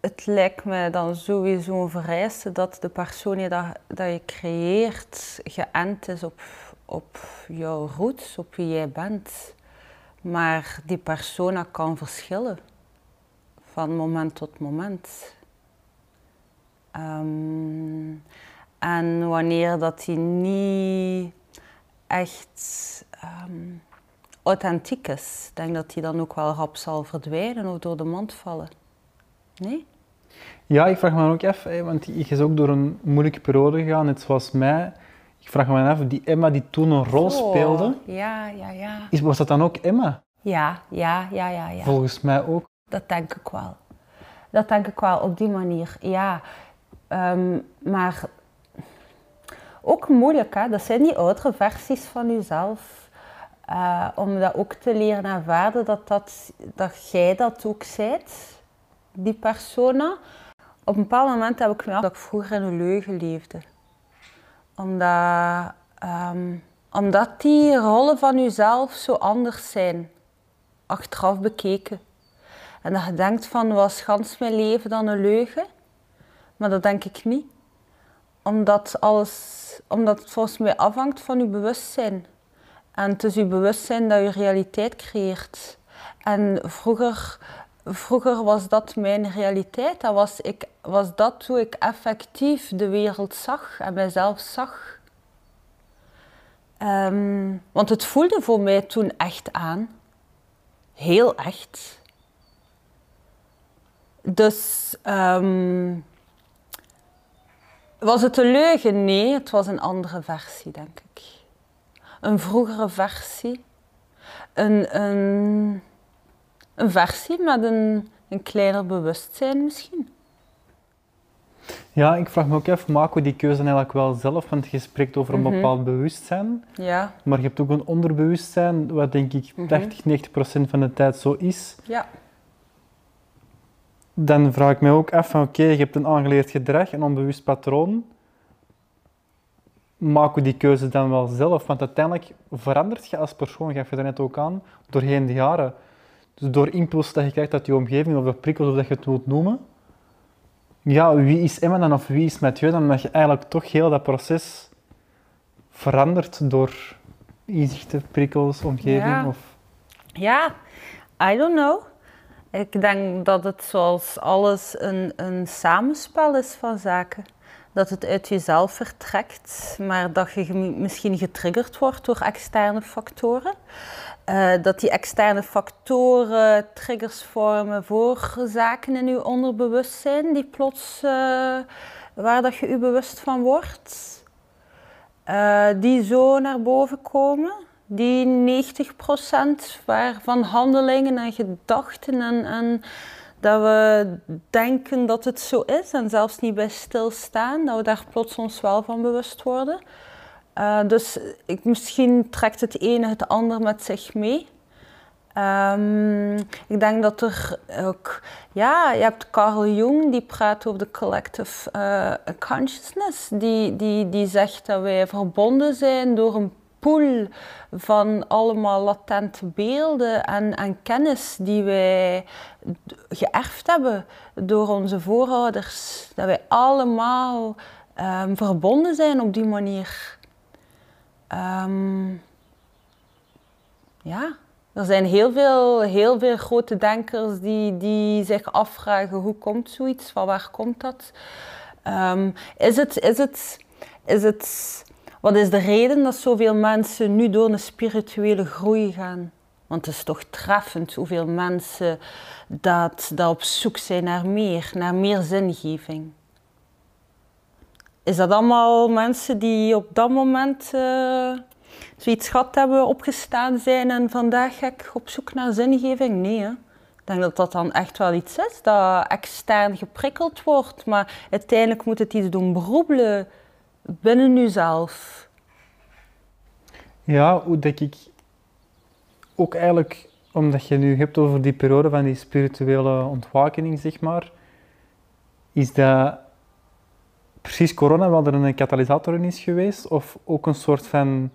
Het lijkt me dan sowieso een vereiste dat de persoon die dat, dat je creëert geënt is op, op jouw roots, op wie jij bent. Maar die persona kan verschillen van moment tot moment. Ehm, en wanneer dat die niet echt ehm, authentiek is, denk dat die dan ook wel rap zal verdwijnen of door de mand vallen. Nee? Ja, ik vraag me dan ook af, hè, want je is ook door een moeilijke periode gegaan, net zoals mij. Ik vraag me af, die Emma die toen een rol speelde, Ja, ja, ja. is, was dat dan ook Emma? Ja, ja, ja, ja, ja. Volgens mij ook. Dat denk ik wel. Dat denk ik wel op die manier, ja. Ehm, maar ook moeilijk, hè? Dat zijn die oudere versies van jezelf. Eh, om dat ook te leren aanvaarden dat, dat, dat jij dat ook zijt, die persona. Op een bepaald moment heb ik gemerkt dat ik vroeger in een leugen leefde. Omdat, ehm, omdat die rollen van jezelf zo anders zijn, achteraf bekeken. En dat je denkt van, was gans mijn leven dan een leugen? Maar dat denk ik niet. Omdat, alles, omdat het volgens mij afhangt van je bewustzijn. En het is je bewustzijn dat je realiteit creëert. En vroeger, vroeger was dat mijn realiteit. Dat was, ik, was dat hoe ik effectief de wereld zag en mijzelf zag. Ehm, want het voelde voor mij toen echt aan. Heel echt. Dus ehm, was het een leugen? Nee, het was een andere versie, denk ik. Een vroegere versie. Een, een, een versie met een, een kleiner bewustzijn misschien. Ja, ik vraag me ook af, maken we die keuze eigenlijk wel zelf? Want je spreekt over een bepaald bewustzijn, Ja, maar je hebt ook een onderbewustzijn, wat denk ik 80, 90 procent van de tijd zo is. ja. Dan vraag ik me ook af van oké, je hebt een aangeleerd gedrag, een onbewust patroon. Maken we die keuze dan wel zelf? Want uiteindelijk verandert je als persoon, gaf je er net ook aan, doorheen de jaren. Dus door impuls dat je krijgt uit je omgeving, of de prikkels, of dat je het wilt noemen. Ja, wie is Emma dan, of wie is Mathieu dan? Omdat je eigenlijk toch heel dat proces verandert door inzichten, prikkels, omgeving. Ja. Of... Ja, I don't know. Ik denk dat het zoals alles een, een samenspel is van zaken. Dat het uit jezelf vertrekt, maar dat je misschien getriggerd wordt door externe factoren. Eh, dat die externe factoren triggers vormen voor zaken in je onderbewustzijn die plots, eh, waar dat je je bewust van wordt. Eh, die zo naar boven komen. Die 90% waar- van handelingen en gedachten en, en dat we denken dat het zo is en zelfs niet bij stilstaan, dat we daar plots ons wel van bewust worden. Eh, dus ik, misschien trekt het ene het ander met zich mee. Ehm, ik denk dat er ook, ja, je hebt Carl Jung die praat over de collective eh, consciousness, die, die, die zegt dat wij verbonden zijn door een pool van allemaal latente beelden en, en kennis die wij geërfd hebben door onze voorouders. Dat wij allemaal ehm, verbonden zijn op die manier. Ehm, ja, er zijn heel veel, heel veel grote denkers die, die zich afvragen hoe komt zoiets, van waar komt dat? Ehm, is, het, is, het, is het, wat is de reden dat zoveel mensen nu door een spirituele groei gaan? Want het is toch treffend hoeveel mensen dat, dat op zoek zijn naar meer, naar meer zingeving. Is dat allemaal mensen die op dat moment eh, zoiets gehad hebben, opgestaan zijn en vandaag ga ik op zoek naar zingeving? Nee, hè? ik denk dat dat dan echt wel iets is dat extern geprikkeld wordt, maar uiteindelijk moet het iets doen beroebelen binnen jezelf. Ja, hoe dat ik ook eigenlijk omdat je nu hebt over die periode van die spirituele ontwakening, zeg maar, is dat precies corona wel er een katalysator in is geweest, of ook een soort van,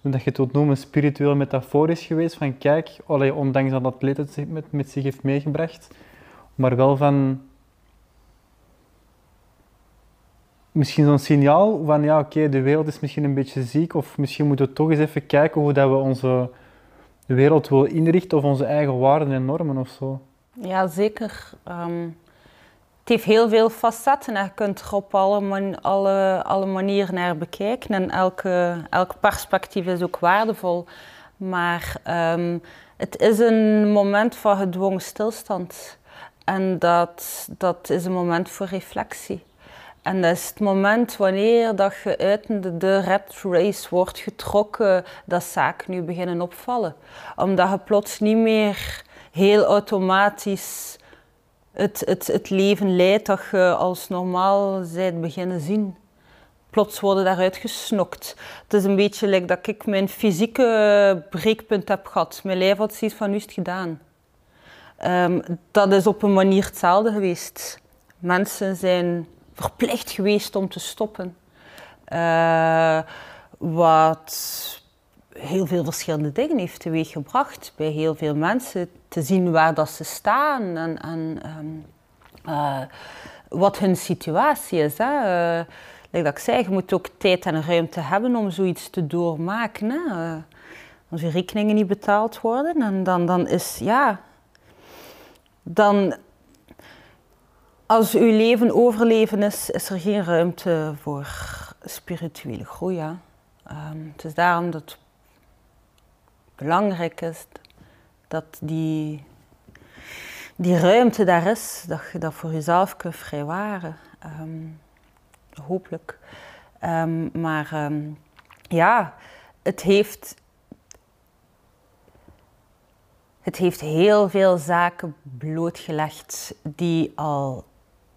dat je het wilt noemen, spirituele metafoor is geweest, van kijk, allee, ondanks dat het met, met zich heeft meegebracht, maar wel van misschien zo'n signaal van ja, oké, de wereld is misschien een beetje ziek, of misschien moeten we toch eens even kijken hoe dat we onze wereld willen inrichten, of onze eigen waarden en normen of zo. Ja, zeker. Ehm, het heeft heel veel facetten en je kunt er op alle, alle manieren naar bekijken en elke, elk perspectief is ook waardevol. Maar ehm, het is een moment van gedwongen stilstand en dat, dat is een moment voor reflectie. En dat is het moment wanneer dat je uit de, red race wordt getrokken, dat zaken nu beginnen opvallen. Omdat je plots niet meer heel automatisch het, het, het leven leidt dat je als normaal bent beginnen zien. Plots worden daaruit gesnokt. Het is een beetje like dat ik mijn fysieke breekpunt heb gehad. Mijn lijf had zoiets van, nu is het gedaan. Ehm, dat is op een manier hetzelfde geweest. Mensen zijn verplicht geweest om te stoppen. Eh, wat heel veel verschillende dingen heeft teweeggebracht bij heel veel mensen. Te zien waar dat ze staan en, en ehm, eh, wat hun situatie is. Hè. Eh, dat ik zei, je moet ook tijd en ruimte hebben om zoiets te doormaken. Hè. Als je rekeningen niet betaald worden, en dan, dan is ja. Dan, als uw leven overleven is, is er geen ruimte voor spirituele groei. hè. Ehm, het is daarom dat het belangrijk is dat die, die ruimte daar is, dat je dat voor jezelf kunt vrijwaren. Ehm, hopelijk. Ehm, maar ja, het heeft, het heeft heel veel zaken blootgelegd die al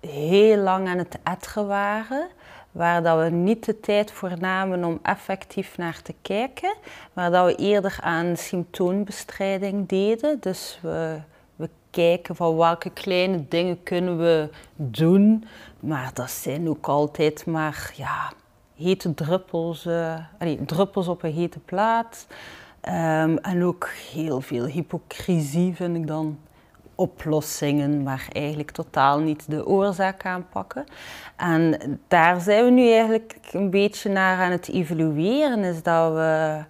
heel lang aan het etteren waren, waar dat we niet de tijd voor namen om effectief naar te kijken, waar dat we eerder aan symptoombestrijding deden. Dus we, we kijken van welke kleine dingen kunnen we doen, maar dat zijn ook altijd maar ja, hete druppels, eh, druppels op een hete plaat. Ehm, en ook heel veel hypocrisie vind ik dan oplossingen, maar eigenlijk totaal niet de oorzaak aanpakken. En daar zijn we nu eigenlijk een beetje naar aan het evalueren, is dat we,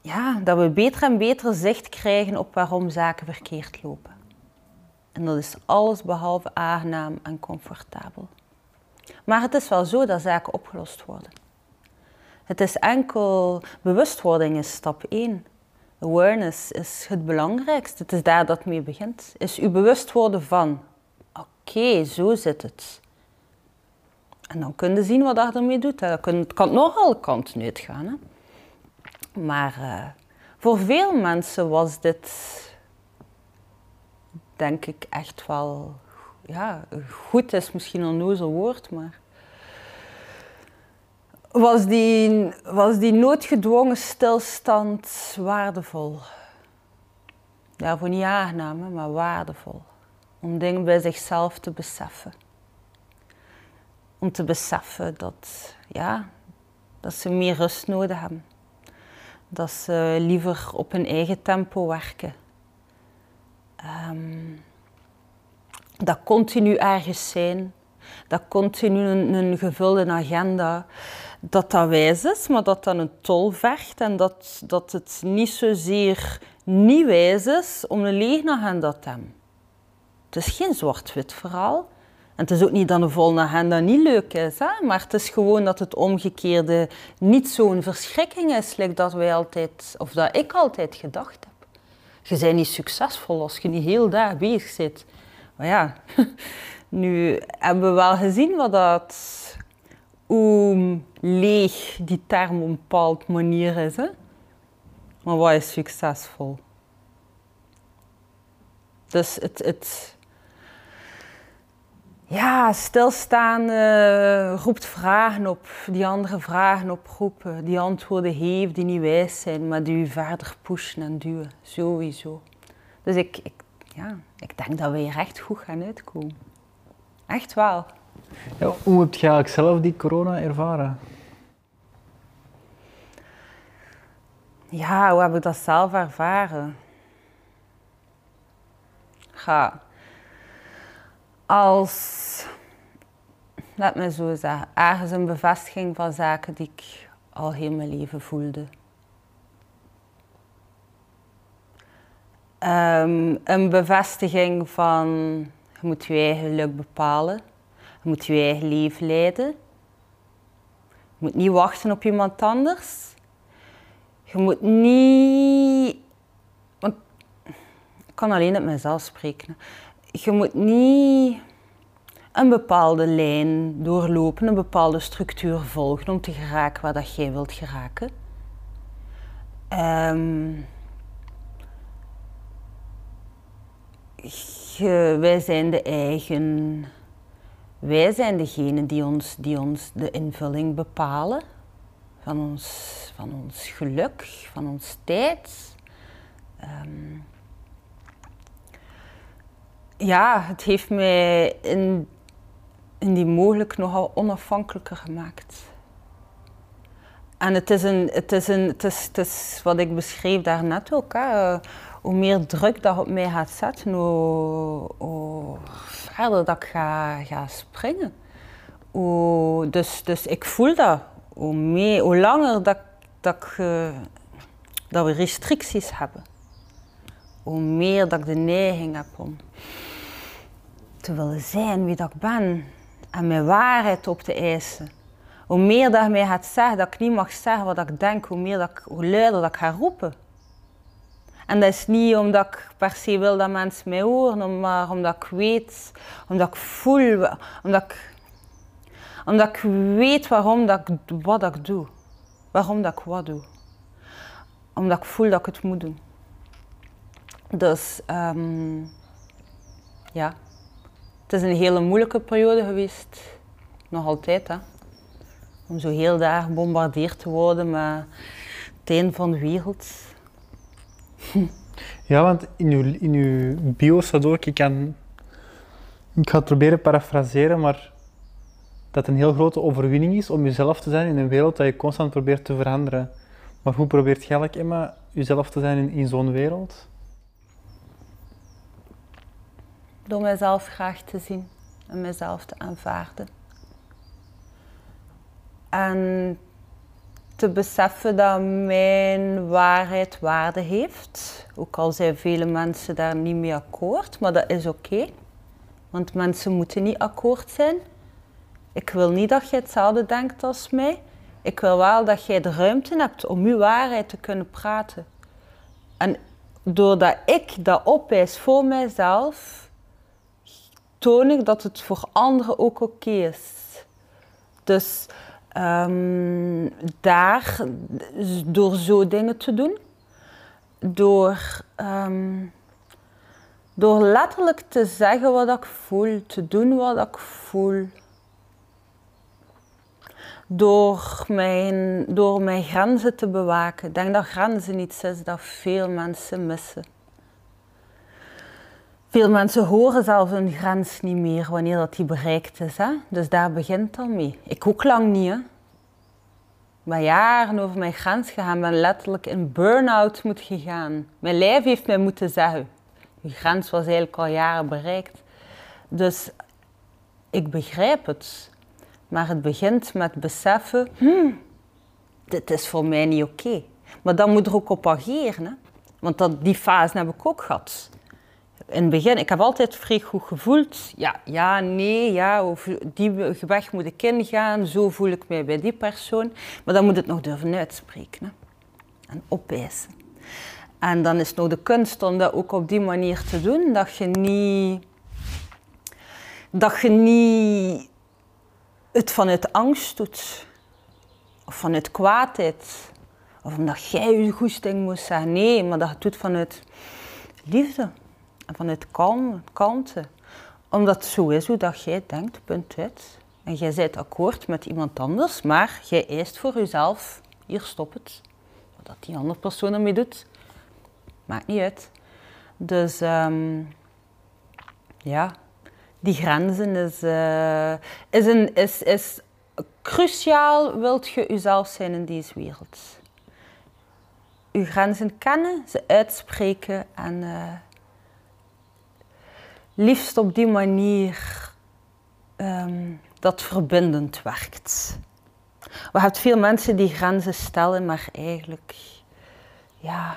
ja, dat we beter en beter zicht krijgen op waarom zaken verkeerd lopen. En dat is alles behalve aangenaam en comfortabel. Maar het is wel zo dat zaken opgelost worden. Het is enkel bewustwording is stap 1. Awareness is het belangrijkste. Het is daar dat mee begint. Is u bewust worden van, oké, zo zit het. En dan kun je zien wat dat ermee doet. Dat kun- Het kan nog alle kanten uitgaan. Hè. Maar eh, voor veel mensen was dit, denk ik, echt wel... Ja, goed is misschien een onnozel woord, maar was die, was die noodgedwongen stilstand waardevol. Daarvoor niet aangenaam, hè, maar waardevol. Om dingen bij zichzelf te beseffen. Om te beseffen dat, ja, dat ze meer rust nodig hebben. Dat ze liever op hun eigen tempo werken. Ehm, dat continu ergens zijn. Dat continu een gevulde agenda dat dat wijs is, maar dat dat een tol vergt en dat, dat het niet zozeer niet wijs is om een lege agenda te hebben. Het is geen zwart-wit verhaal. En het is ook niet dat een volle agenda niet leuk is, hè? maar het is gewoon dat het omgekeerde niet zo'n verschrikking is, like dat wij altijd, of dat ik altijd gedacht heb. Je bent niet succesvol als je niet heel daar bezig zit. Maar ja, nu hebben we wel gezien wat dat hoe leeg die term op een bepaald manier is. Hè? Maar wat is succesvol? Dus het, het, Ja, stilstaan eh, roept vragen op, die andere vragen oproepen, die antwoorden heeft die niet wijs zijn, maar die verder pushen en duwen, sowieso. Dus ik, ik, ja, ik denk dat we hier echt goed gaan uitkomen. Echt wel. Hoe heb je eigenlijk zelf die corona ervaren? Ja, hoe heb ik dat zelf ervaren? Ga. Als, laat me zo zeggen, ergens een bevestiging van zaken die ik al heel mijn leven voelde. Ehm, een bevestiging van je moet je eigen geluk bepalen. Je moet je eigen leven leiden. Je moet niet wachten op iemand anders. Je moet niet. Want ik kan alleen met mezelf spreken. Je moet niet een bepaalde lijn doorlopen, een bepaalde structuur volgen om te geraken waar dat jij wilt geraken. Ehm, wij zijn de eigen. Wij zijn degene die ons, die ons de invulling bepalen van ons, van ons geluk, van ons tijd. Ehm, ja, het heeft mij in, in die mogelijk nogal onafhankelijker gemaakt. En het is, een, het, is een, het, is, het is wat ik beschreef daarnet ook. Hè. Hoe meer druk dat op mij gaat zetten, hoe, verder dat ik ga, ga springen. Dus, dus ik voel dat. Hoe, hoe langer dat, dat, ik, eh, dat we restricties hebben, hoe meer dat ik de neiging heb om te willen zijn wie dat ik ben en mijn waarheid op te eisen. Hoe meer dat mij gaat zeggen dat ik niet mag zeggen wat ik denk, hoe, meer dat ik, hoe luider dat ik ga roepen. En dat is niet omdat ik per se wil dat mensen mij horen, maar omdat ik weet, omdat ik voel, omdat ik, omdat ik weet waarom dat ik, wat ik doe. Waarom dat ik wat doe. Omdat ik voel dat ik het moet doen. Dus ehm, ja, het is een hele moeilijke periode geweest. Nog altijd, hè. Om zo heel daar gebombardeerd te worden met het einde van de wereld. Ja, want in uw, in uw bio ook, ik, kan, ik ga het proberen parafraseren, maar dat een heel grote overwinning is om jezelf te zijn in een wereld dat je constant probeert te veranderen. Maar hoe probeert eigenlijk, Emma, jezelf te zijn in, in zo'n wereld? Door mezelf graag te zien en mezelf te aanvaarden. En te beseffen dat mijn waarheid waarde heeft. Ook al zijn vele mensen daar niet mee akkoord, maar dat is oké. Want mensen moeten niet akkoord zijn. Ik wil niet dat jij hetzelfde denkt als mij. Ik wil wel dat jij de ruimte hebt om uw waarheid te kunnen praten. En doordat ik dat opwijs voor mijzelf, toon ik dat het voor anderen ook oké is. Dus ehm, daar, door zo dingen te doen, door, ehm, door letterlijk te zeggen wat ik voel, te doen wat ik voel, door mijn, door mijn grenzen te bewaken. Ik denk dat grenzen iets is dat veel mensen missen. Veel mensen horen zelfs hun grens niet meer wanneer dat die bereikt is. Hè? Dus daar begint al mee. Ik ook lang niet. Hè? Ik jaren over mijn grens gegaan, ben letterlijk in burn-out moet gegaan. Mijn lijf heeft mij moeten zeggen. Die grens was eigenlijk al jaren bereikt. Dus ik begrijp het. Maar het begint met beseffen, hmm, dit is voor mij niet oké. Maar dan moet er ook op ageren. Hè? Want dat, die fase heb ik ook gehad in het begin, ik heb altijd vrij goed gevoeld. Ja, ja, nee, ja, die weg moet ik ingaan, zo voel ik mij bij die persoon. Maar dan moet het nog durven uitspreken hè? en opeisen. En dan is het nog de kunst om dat ook op die manier te doen, dat je niet, dat je niet het vanuit angst doet, of vanuit kwaadheid, of omdat jij je goesting moest zeggen. Nee, maar dat je het doet vanuit liefde en vanuit kalm, kalmte. Omdat het zo is hoe dat jij denkt, punt uit. En jij bent akkoord met iemand anders, maar jij eist voor jezelf, hier stop het. Wat die andere persoon ermee doet, maakt niet uit. Dus ehm, ja, die grenzen is, eh, is, een, is, is cruciaal, wilt je jezelf zijn in deze wereld. Je grenzen kennen, ze uitspreken en eh, liefst op die manier ehm, dat verbindend werkt. We hebben veel mensen die grenzen stellen, maar eigenlijk ja,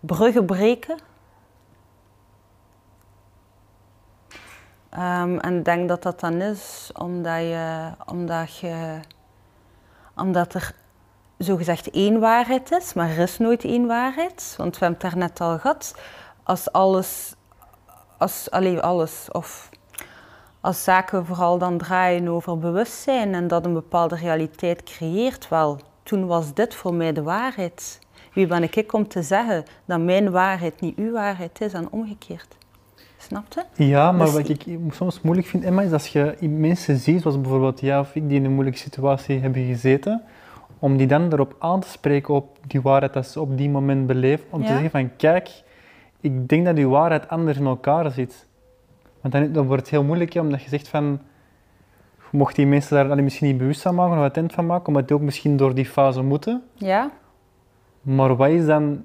bruggen breken. Ehm, en ik denk dat dat dan is omdat, je, omdat, je, omdat er zogezegd één waarheid is, maar er is nooit één waarheid. Want we hebben het daar net al gehad. Als alles, als, alleen alles, of als zaken vooral dan draaien over bewustzijn en dat een bepaalde realiteit creëert, wel, toen was dit voor mij de waarheid. Wie ben ik om te zeggen dat mijn waarheid niet uw waarheid is en omgekeerd? Snapte? Ja, maar Dus- wat ik soms moeilijk vind, Emma, is als je mensen ziet, zoals bijvoorbeeld jij of ik, die in een moeilijke situatie hebben gezeten, om die dan erop aan te spreken op die waarheid dat ze op die moment beleven, om te zeggen van kijk, ik denk dat die waarheid anders in elkaar zit. Want dan, dan wordt het heel moeilijk, omdat je zegt van, mocht die mensen daar allee, misschien niet bewust van maken of attent van maken, omdat die ook misschien door die fase moeten. Ja? Maar wat is dan...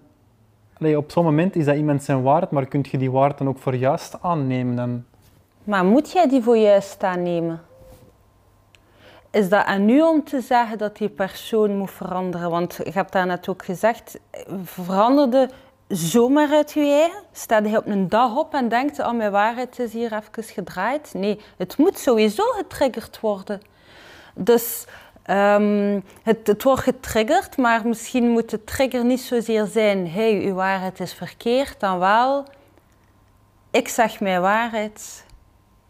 Allee, op zo'n moment is dat iemand zijn waarheid, maar kun je die waarheid dan ook voor juist aannemen? Dan? Maar moet jij die voor juist aannemen? Is dat aan u om te zeggen dat die persoon moet veranderen? Want je hebt daarnet ook gezegd, veranderde zomaar uit je eigen? Sta je op een dag op en denkt, oh mijn waarheid is hier even gedraaid? Nee, het moet sowieso getriggerd worden. Dus ehm, het, wordt getriggerd, maar misschien moet de trigger niet zozeer zijn, hey, uw waarheid is verkeerd, dan wel, ik zeg mijn waarheid.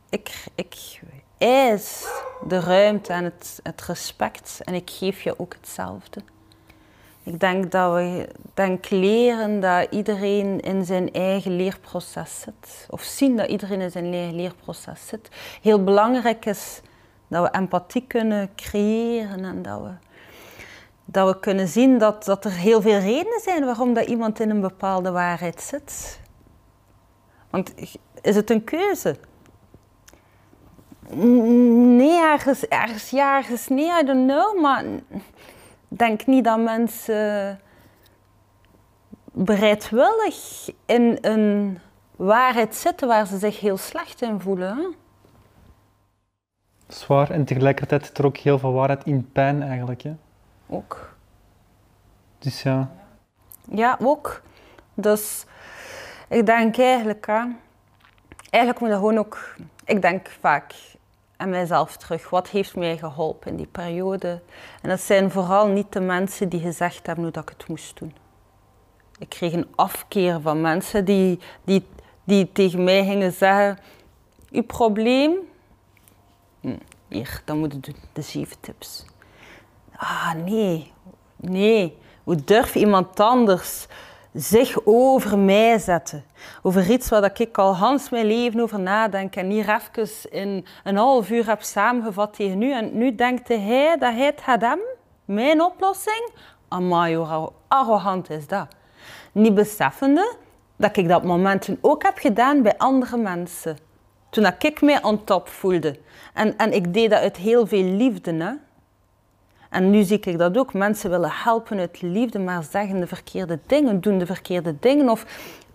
Ik, ik eis de ruimte en het, het respect en ik geef je ook hetzelfde. Ik denk dat we denk leren dat iedereen in zijn eigen leerproces zit. Of zien dat iedereen in zijn eigen leerproces zit. Heel belangrijk is dat we empathie kunnen creëren en dat we, dat we kunnen zien dat, dat er heel veel redenen zijn waarom dat iemand in een bepaalde waarheid zit. Want is het een keuze? Nee, ergens, ergens ja, ergens nee, I don't know. Maar denk niet dat mensen bereidwillig in een waarheid zitten waar ze zich heel slecht in voelen. Hè? Zwaar en tegelijkertijd zit er ook heel veel waarheid in pijn eigenlijk. Hè? Ook. Dus ja, Ja, ook. Dus ik denk eigenlijk, hè, eigenlijk moet je gewoon ook, ik denk vaak aan mijzelf terug. Wat heeft mij geholpen in die periode? En dat zijn vooral niet de mensen die gezegd hebben hoe dat ik het moest doen. Ik kreeg een afkeer van mensen die, die, die tegen mij gingen zeggen, uw probleem? Hm, hier, dan moet je doen, de zeven tips. Ah, nee, nee. Hoe durf iemand anders zich over mij zetten? Over iets waar ik al Hans mijn leven over nadenk en hier even in een half uur heb samengevat tegen u. En nu denkt hij dat hij het gaat hebben, mijn oplossing. Amai, hoe arrogant is dat. Niet beseffende dat ik dat momenten ook heb gedaan bij andere mensen. Toen ik mij on top voelde. En, en ik deed dat uit heel veel liefde. En nu zie ik dat ook. Mensen willen helpen uit liefde, maar zeggen de verkeerde dingen, doen de verkeerde dingen. Of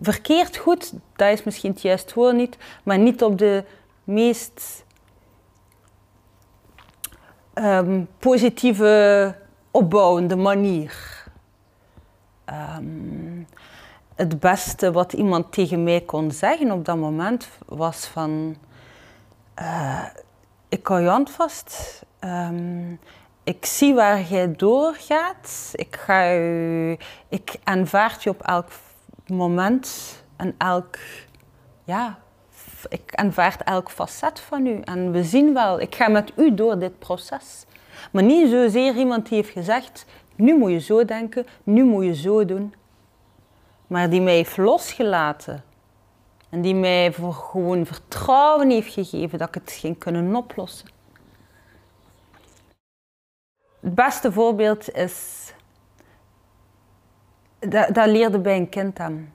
verkeerd goed, dat is misschien het juiste woord niet, maar niet op de meest ehm, positieve, opbouwende manier. Ehm, het beste wat iemand tegen mij kon zeggen op dat moment was van... eh, ik hou je hand vast. Ehm, ik zie waar jij doorgaat. Ik, ga u, ik aanvaard je op elk moment en elk... Ja, ik aanvaard elk facet van u. En we zien wel, ik ga met u door dit proces. Maar niet zozeer iemand die heeft gezegd, nu moet je zo denken, nu moet je zo doen. Maar die mij heeft losgelaten En die mij voor gewoon vertrouwen heeft gegeven dat ik het ging kunnen oplossen. Het beste voorbeeld is, dat, dat leerde bij een kind aan.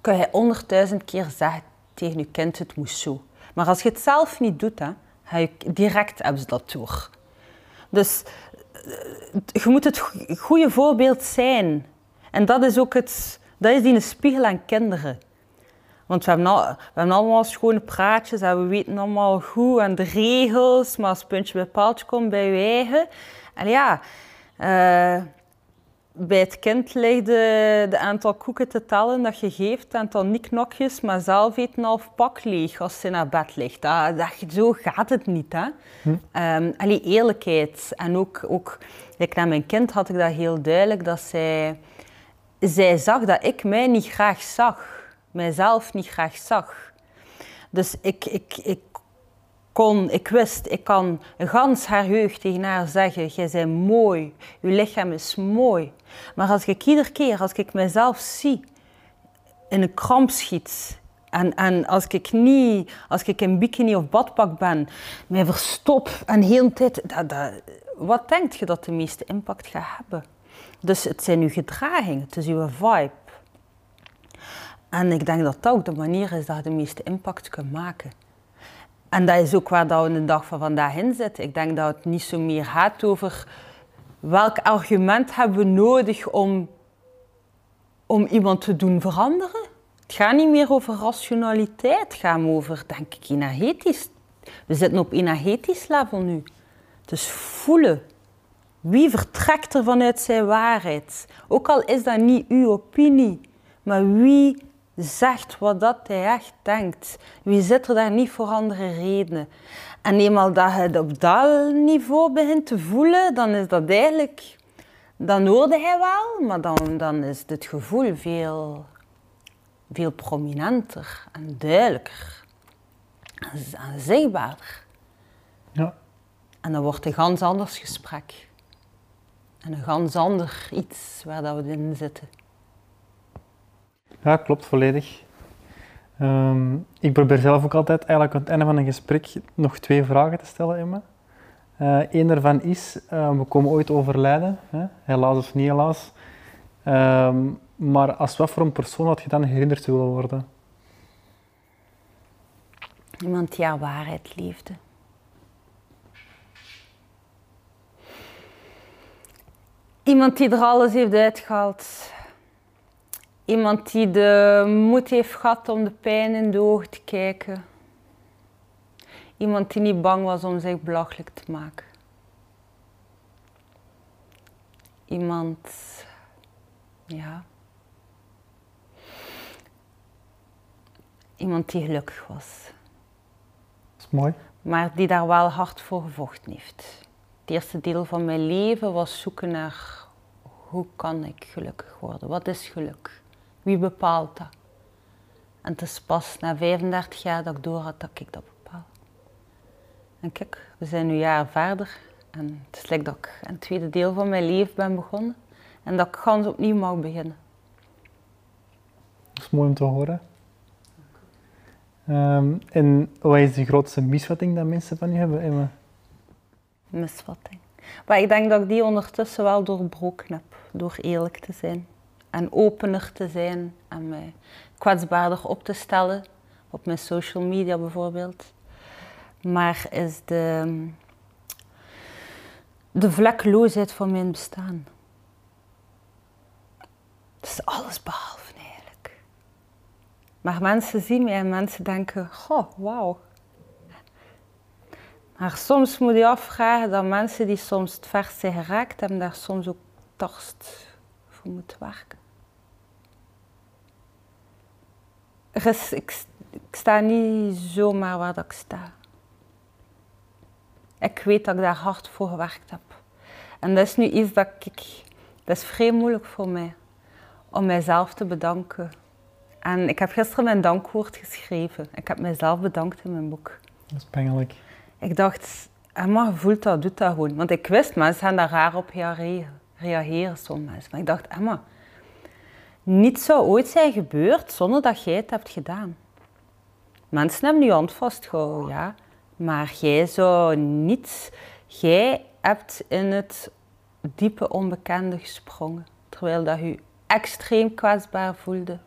Kun je honderdduizend keer zeggen tegen je kind, het moest zo. Maar als je het zelf niet doet, hè, ga je direct hebben ze dat door. Dus eh, je moet het goede voorbeeld zijn. En dat is ook het, dat is die spiegel aan kinderen. Want we hebben, allemaal schone praatjes en we weten allemaal goed en de regels, maar als puntje bij paaltje komt bij je eigen. En ja, uh, bij het kind ligt de, de, aantal koeken te tellen dat je geeft, het aantal niknokjes, maar zelf eet een half pak leeg als ze naar bed ligt. Dat, dat, zo gaat het niet. Hè? Hm. Um, allee, eerlijkheid. En ook, ook like naar mijn kind had ik dat heel duidelijk, dat zij, zij zag dat ik mij niet graag zag. Mijzelf niet graag zag. Dus ik, ik, ik kon, ik wist, ik kan gans haar tegen haar zeggen, jij bent mooi, je lichaam is mooi. Maar als ik iedere keer, als ik mezelf zie, in een kramp schiet, en, en als ik niet, als ik in bikini of badpak ben, mij verstop en heel tijd, dat, dat, wat denk je dat de meeste impact gaat hebben? Dus het zijn uw gedragingen, het is uw vibe. En ik denk dat dat ook de manier is dat je de meeste impact kunt maken. En dat is ook waar dat we de dag van vandaag in zitten. Ik denk dat het niet zo meer gaat over welk argument hebben we nodig om, om iemand te doen veranderen. Het gaat niet meer over rationaliteit, het gaat over, denk ik, energetisch. We zitten op energetisch level nu. Dus voelen. Wie vertrekt er vanuit zijn waarheid? Ook al is dat niet uw opinie, maar wie zegt wat dat hij echt denkt. Wie zit er daar niet voor andere redenen? En eenmaal dat je het op dat niveau begint te voelen, dan is dat eigenlijk... Dan hoorde hij wel, maar dan, dan is het gevoel veel, veel prominenter en duidelijker. En zichtbaarder. Ja. En dan wordt het een ganz anders gesprek. En een ganz ander iets waar dat we in zitten. Ja, klopt volledig. Um, ik probeer zelf ook altijd eigenlijk aan het einde van een gesprek nog twee vragen te stellen, Emma. Uh, Eén daarvan is, uh, we komen ooit overlijden, hè? helaas of niet helaas. Um, maar als wat voor een persoon had je dan herinnerd willen worden? Iemand die haar waarheid liefde. Iemand die er alles heeft uitgehaald Iemand die de moed heeft gehad om de pijn in de ogen te kijken. Iemand die niet bang was om zich belachelijk te maken. Iemand, ja. Iemand die gelukkig was. Dat is mooi. Maar die daar wel hard voor gevochten heeft. Het eerste deel van mijn leven was zoeken naar hoe kan ik gelukkig worden? Wat is geluk? Wie bepaalt dat? En het is pas na 35 jaar dat ik door had dat ik dat bepaal. En kijk, we zijn nu jaar verder. En het is lekker dat ik een tweede deel van mijn leven ben begonnen. En dat ik gans opnieuw mag beginnen. Dat is mooi om te horen. Um, en wat is de grootste misvatting dat mensen van je hebben, Emma? Misvatting. Maar ik denk dat ik die ondertussen wel doorbroken heb, door eerlijk te zijn en opener te zijn en mij kwetsbaarder op te stellen, op mijn social media bijvoorbeeld. Maar is de, de vlekloosheid van mijn bestaan. Het is alles behalve eigenlijk. Maar mensen zien mij en mensen denken, goh, wauw. Maar soms moet je afvragen dat mensen die soms het verst zijn geraakt hebben, daar soms ook torst voor moeten werken. Ik, ik sta niet zomaar waar dat ik sta. Ik weet dat ik daar hard voor gewerkt heb. En dat is nu iets dat ik... Dat is vrij moeilijk voor mij. Om mijzelf te bedanken. En ik heb gisteren mijn dankwoord geschreven. Ik heb mijzelf bedankt in mijn boek. Dat is pijnlijk. Ik dacht, Emma voelt dat, doet dat gewoon. Want ik wist, mensen gaan daar raar op reageren, soms. Maar ik dacht, Emma, niets zou ooit zijn gebeurd zonder dat jij het hebt gedaan. Mensen hebben je hand vastgehouden, ja. Maar jij zou niet... Jij hebt in het diepe onbekende gesprongen. Terwijl dat je extreem kwetsbaar voelde.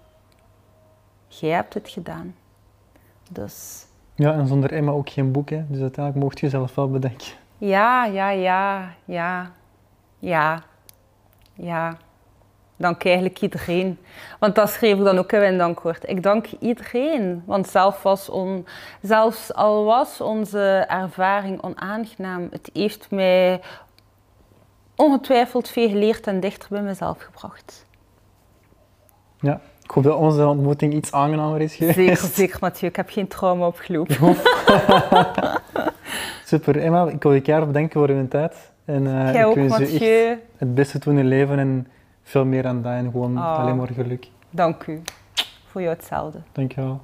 Jij hebt het gedaan. Dus Ja, en zonder Emma ook geen boek, hè. Dus uiteindelijk mocht je zelf wel bedenken. ja, ja, ja, ja, ja, ja. Dank eigenlijk iedereen. Want dat schreef ik dan ook in mijn dankwoord. Ik dank iedereen. Want zelf was on, zelfs al was onze ervaring onaangenaam, het heeft mij ongetwijfeld veel geleerd en dichter bij mezelf gebracht. Ja, ik hoop dat onze ontmoeting iets aangenamer is geweest. Zeker, zeker Mathieu. Ik heb geen trauma opgelopen. Super. Emma, ik wil je keihard bedanken voor uw tijd. En eh, Jij ik ook, wens je echt Mathieu. het beste doen in je leven en veel meer aan dat en gewoon Ah. alleen maar geluk. Dank u. Voor jou hetzelfde. Dankjewel.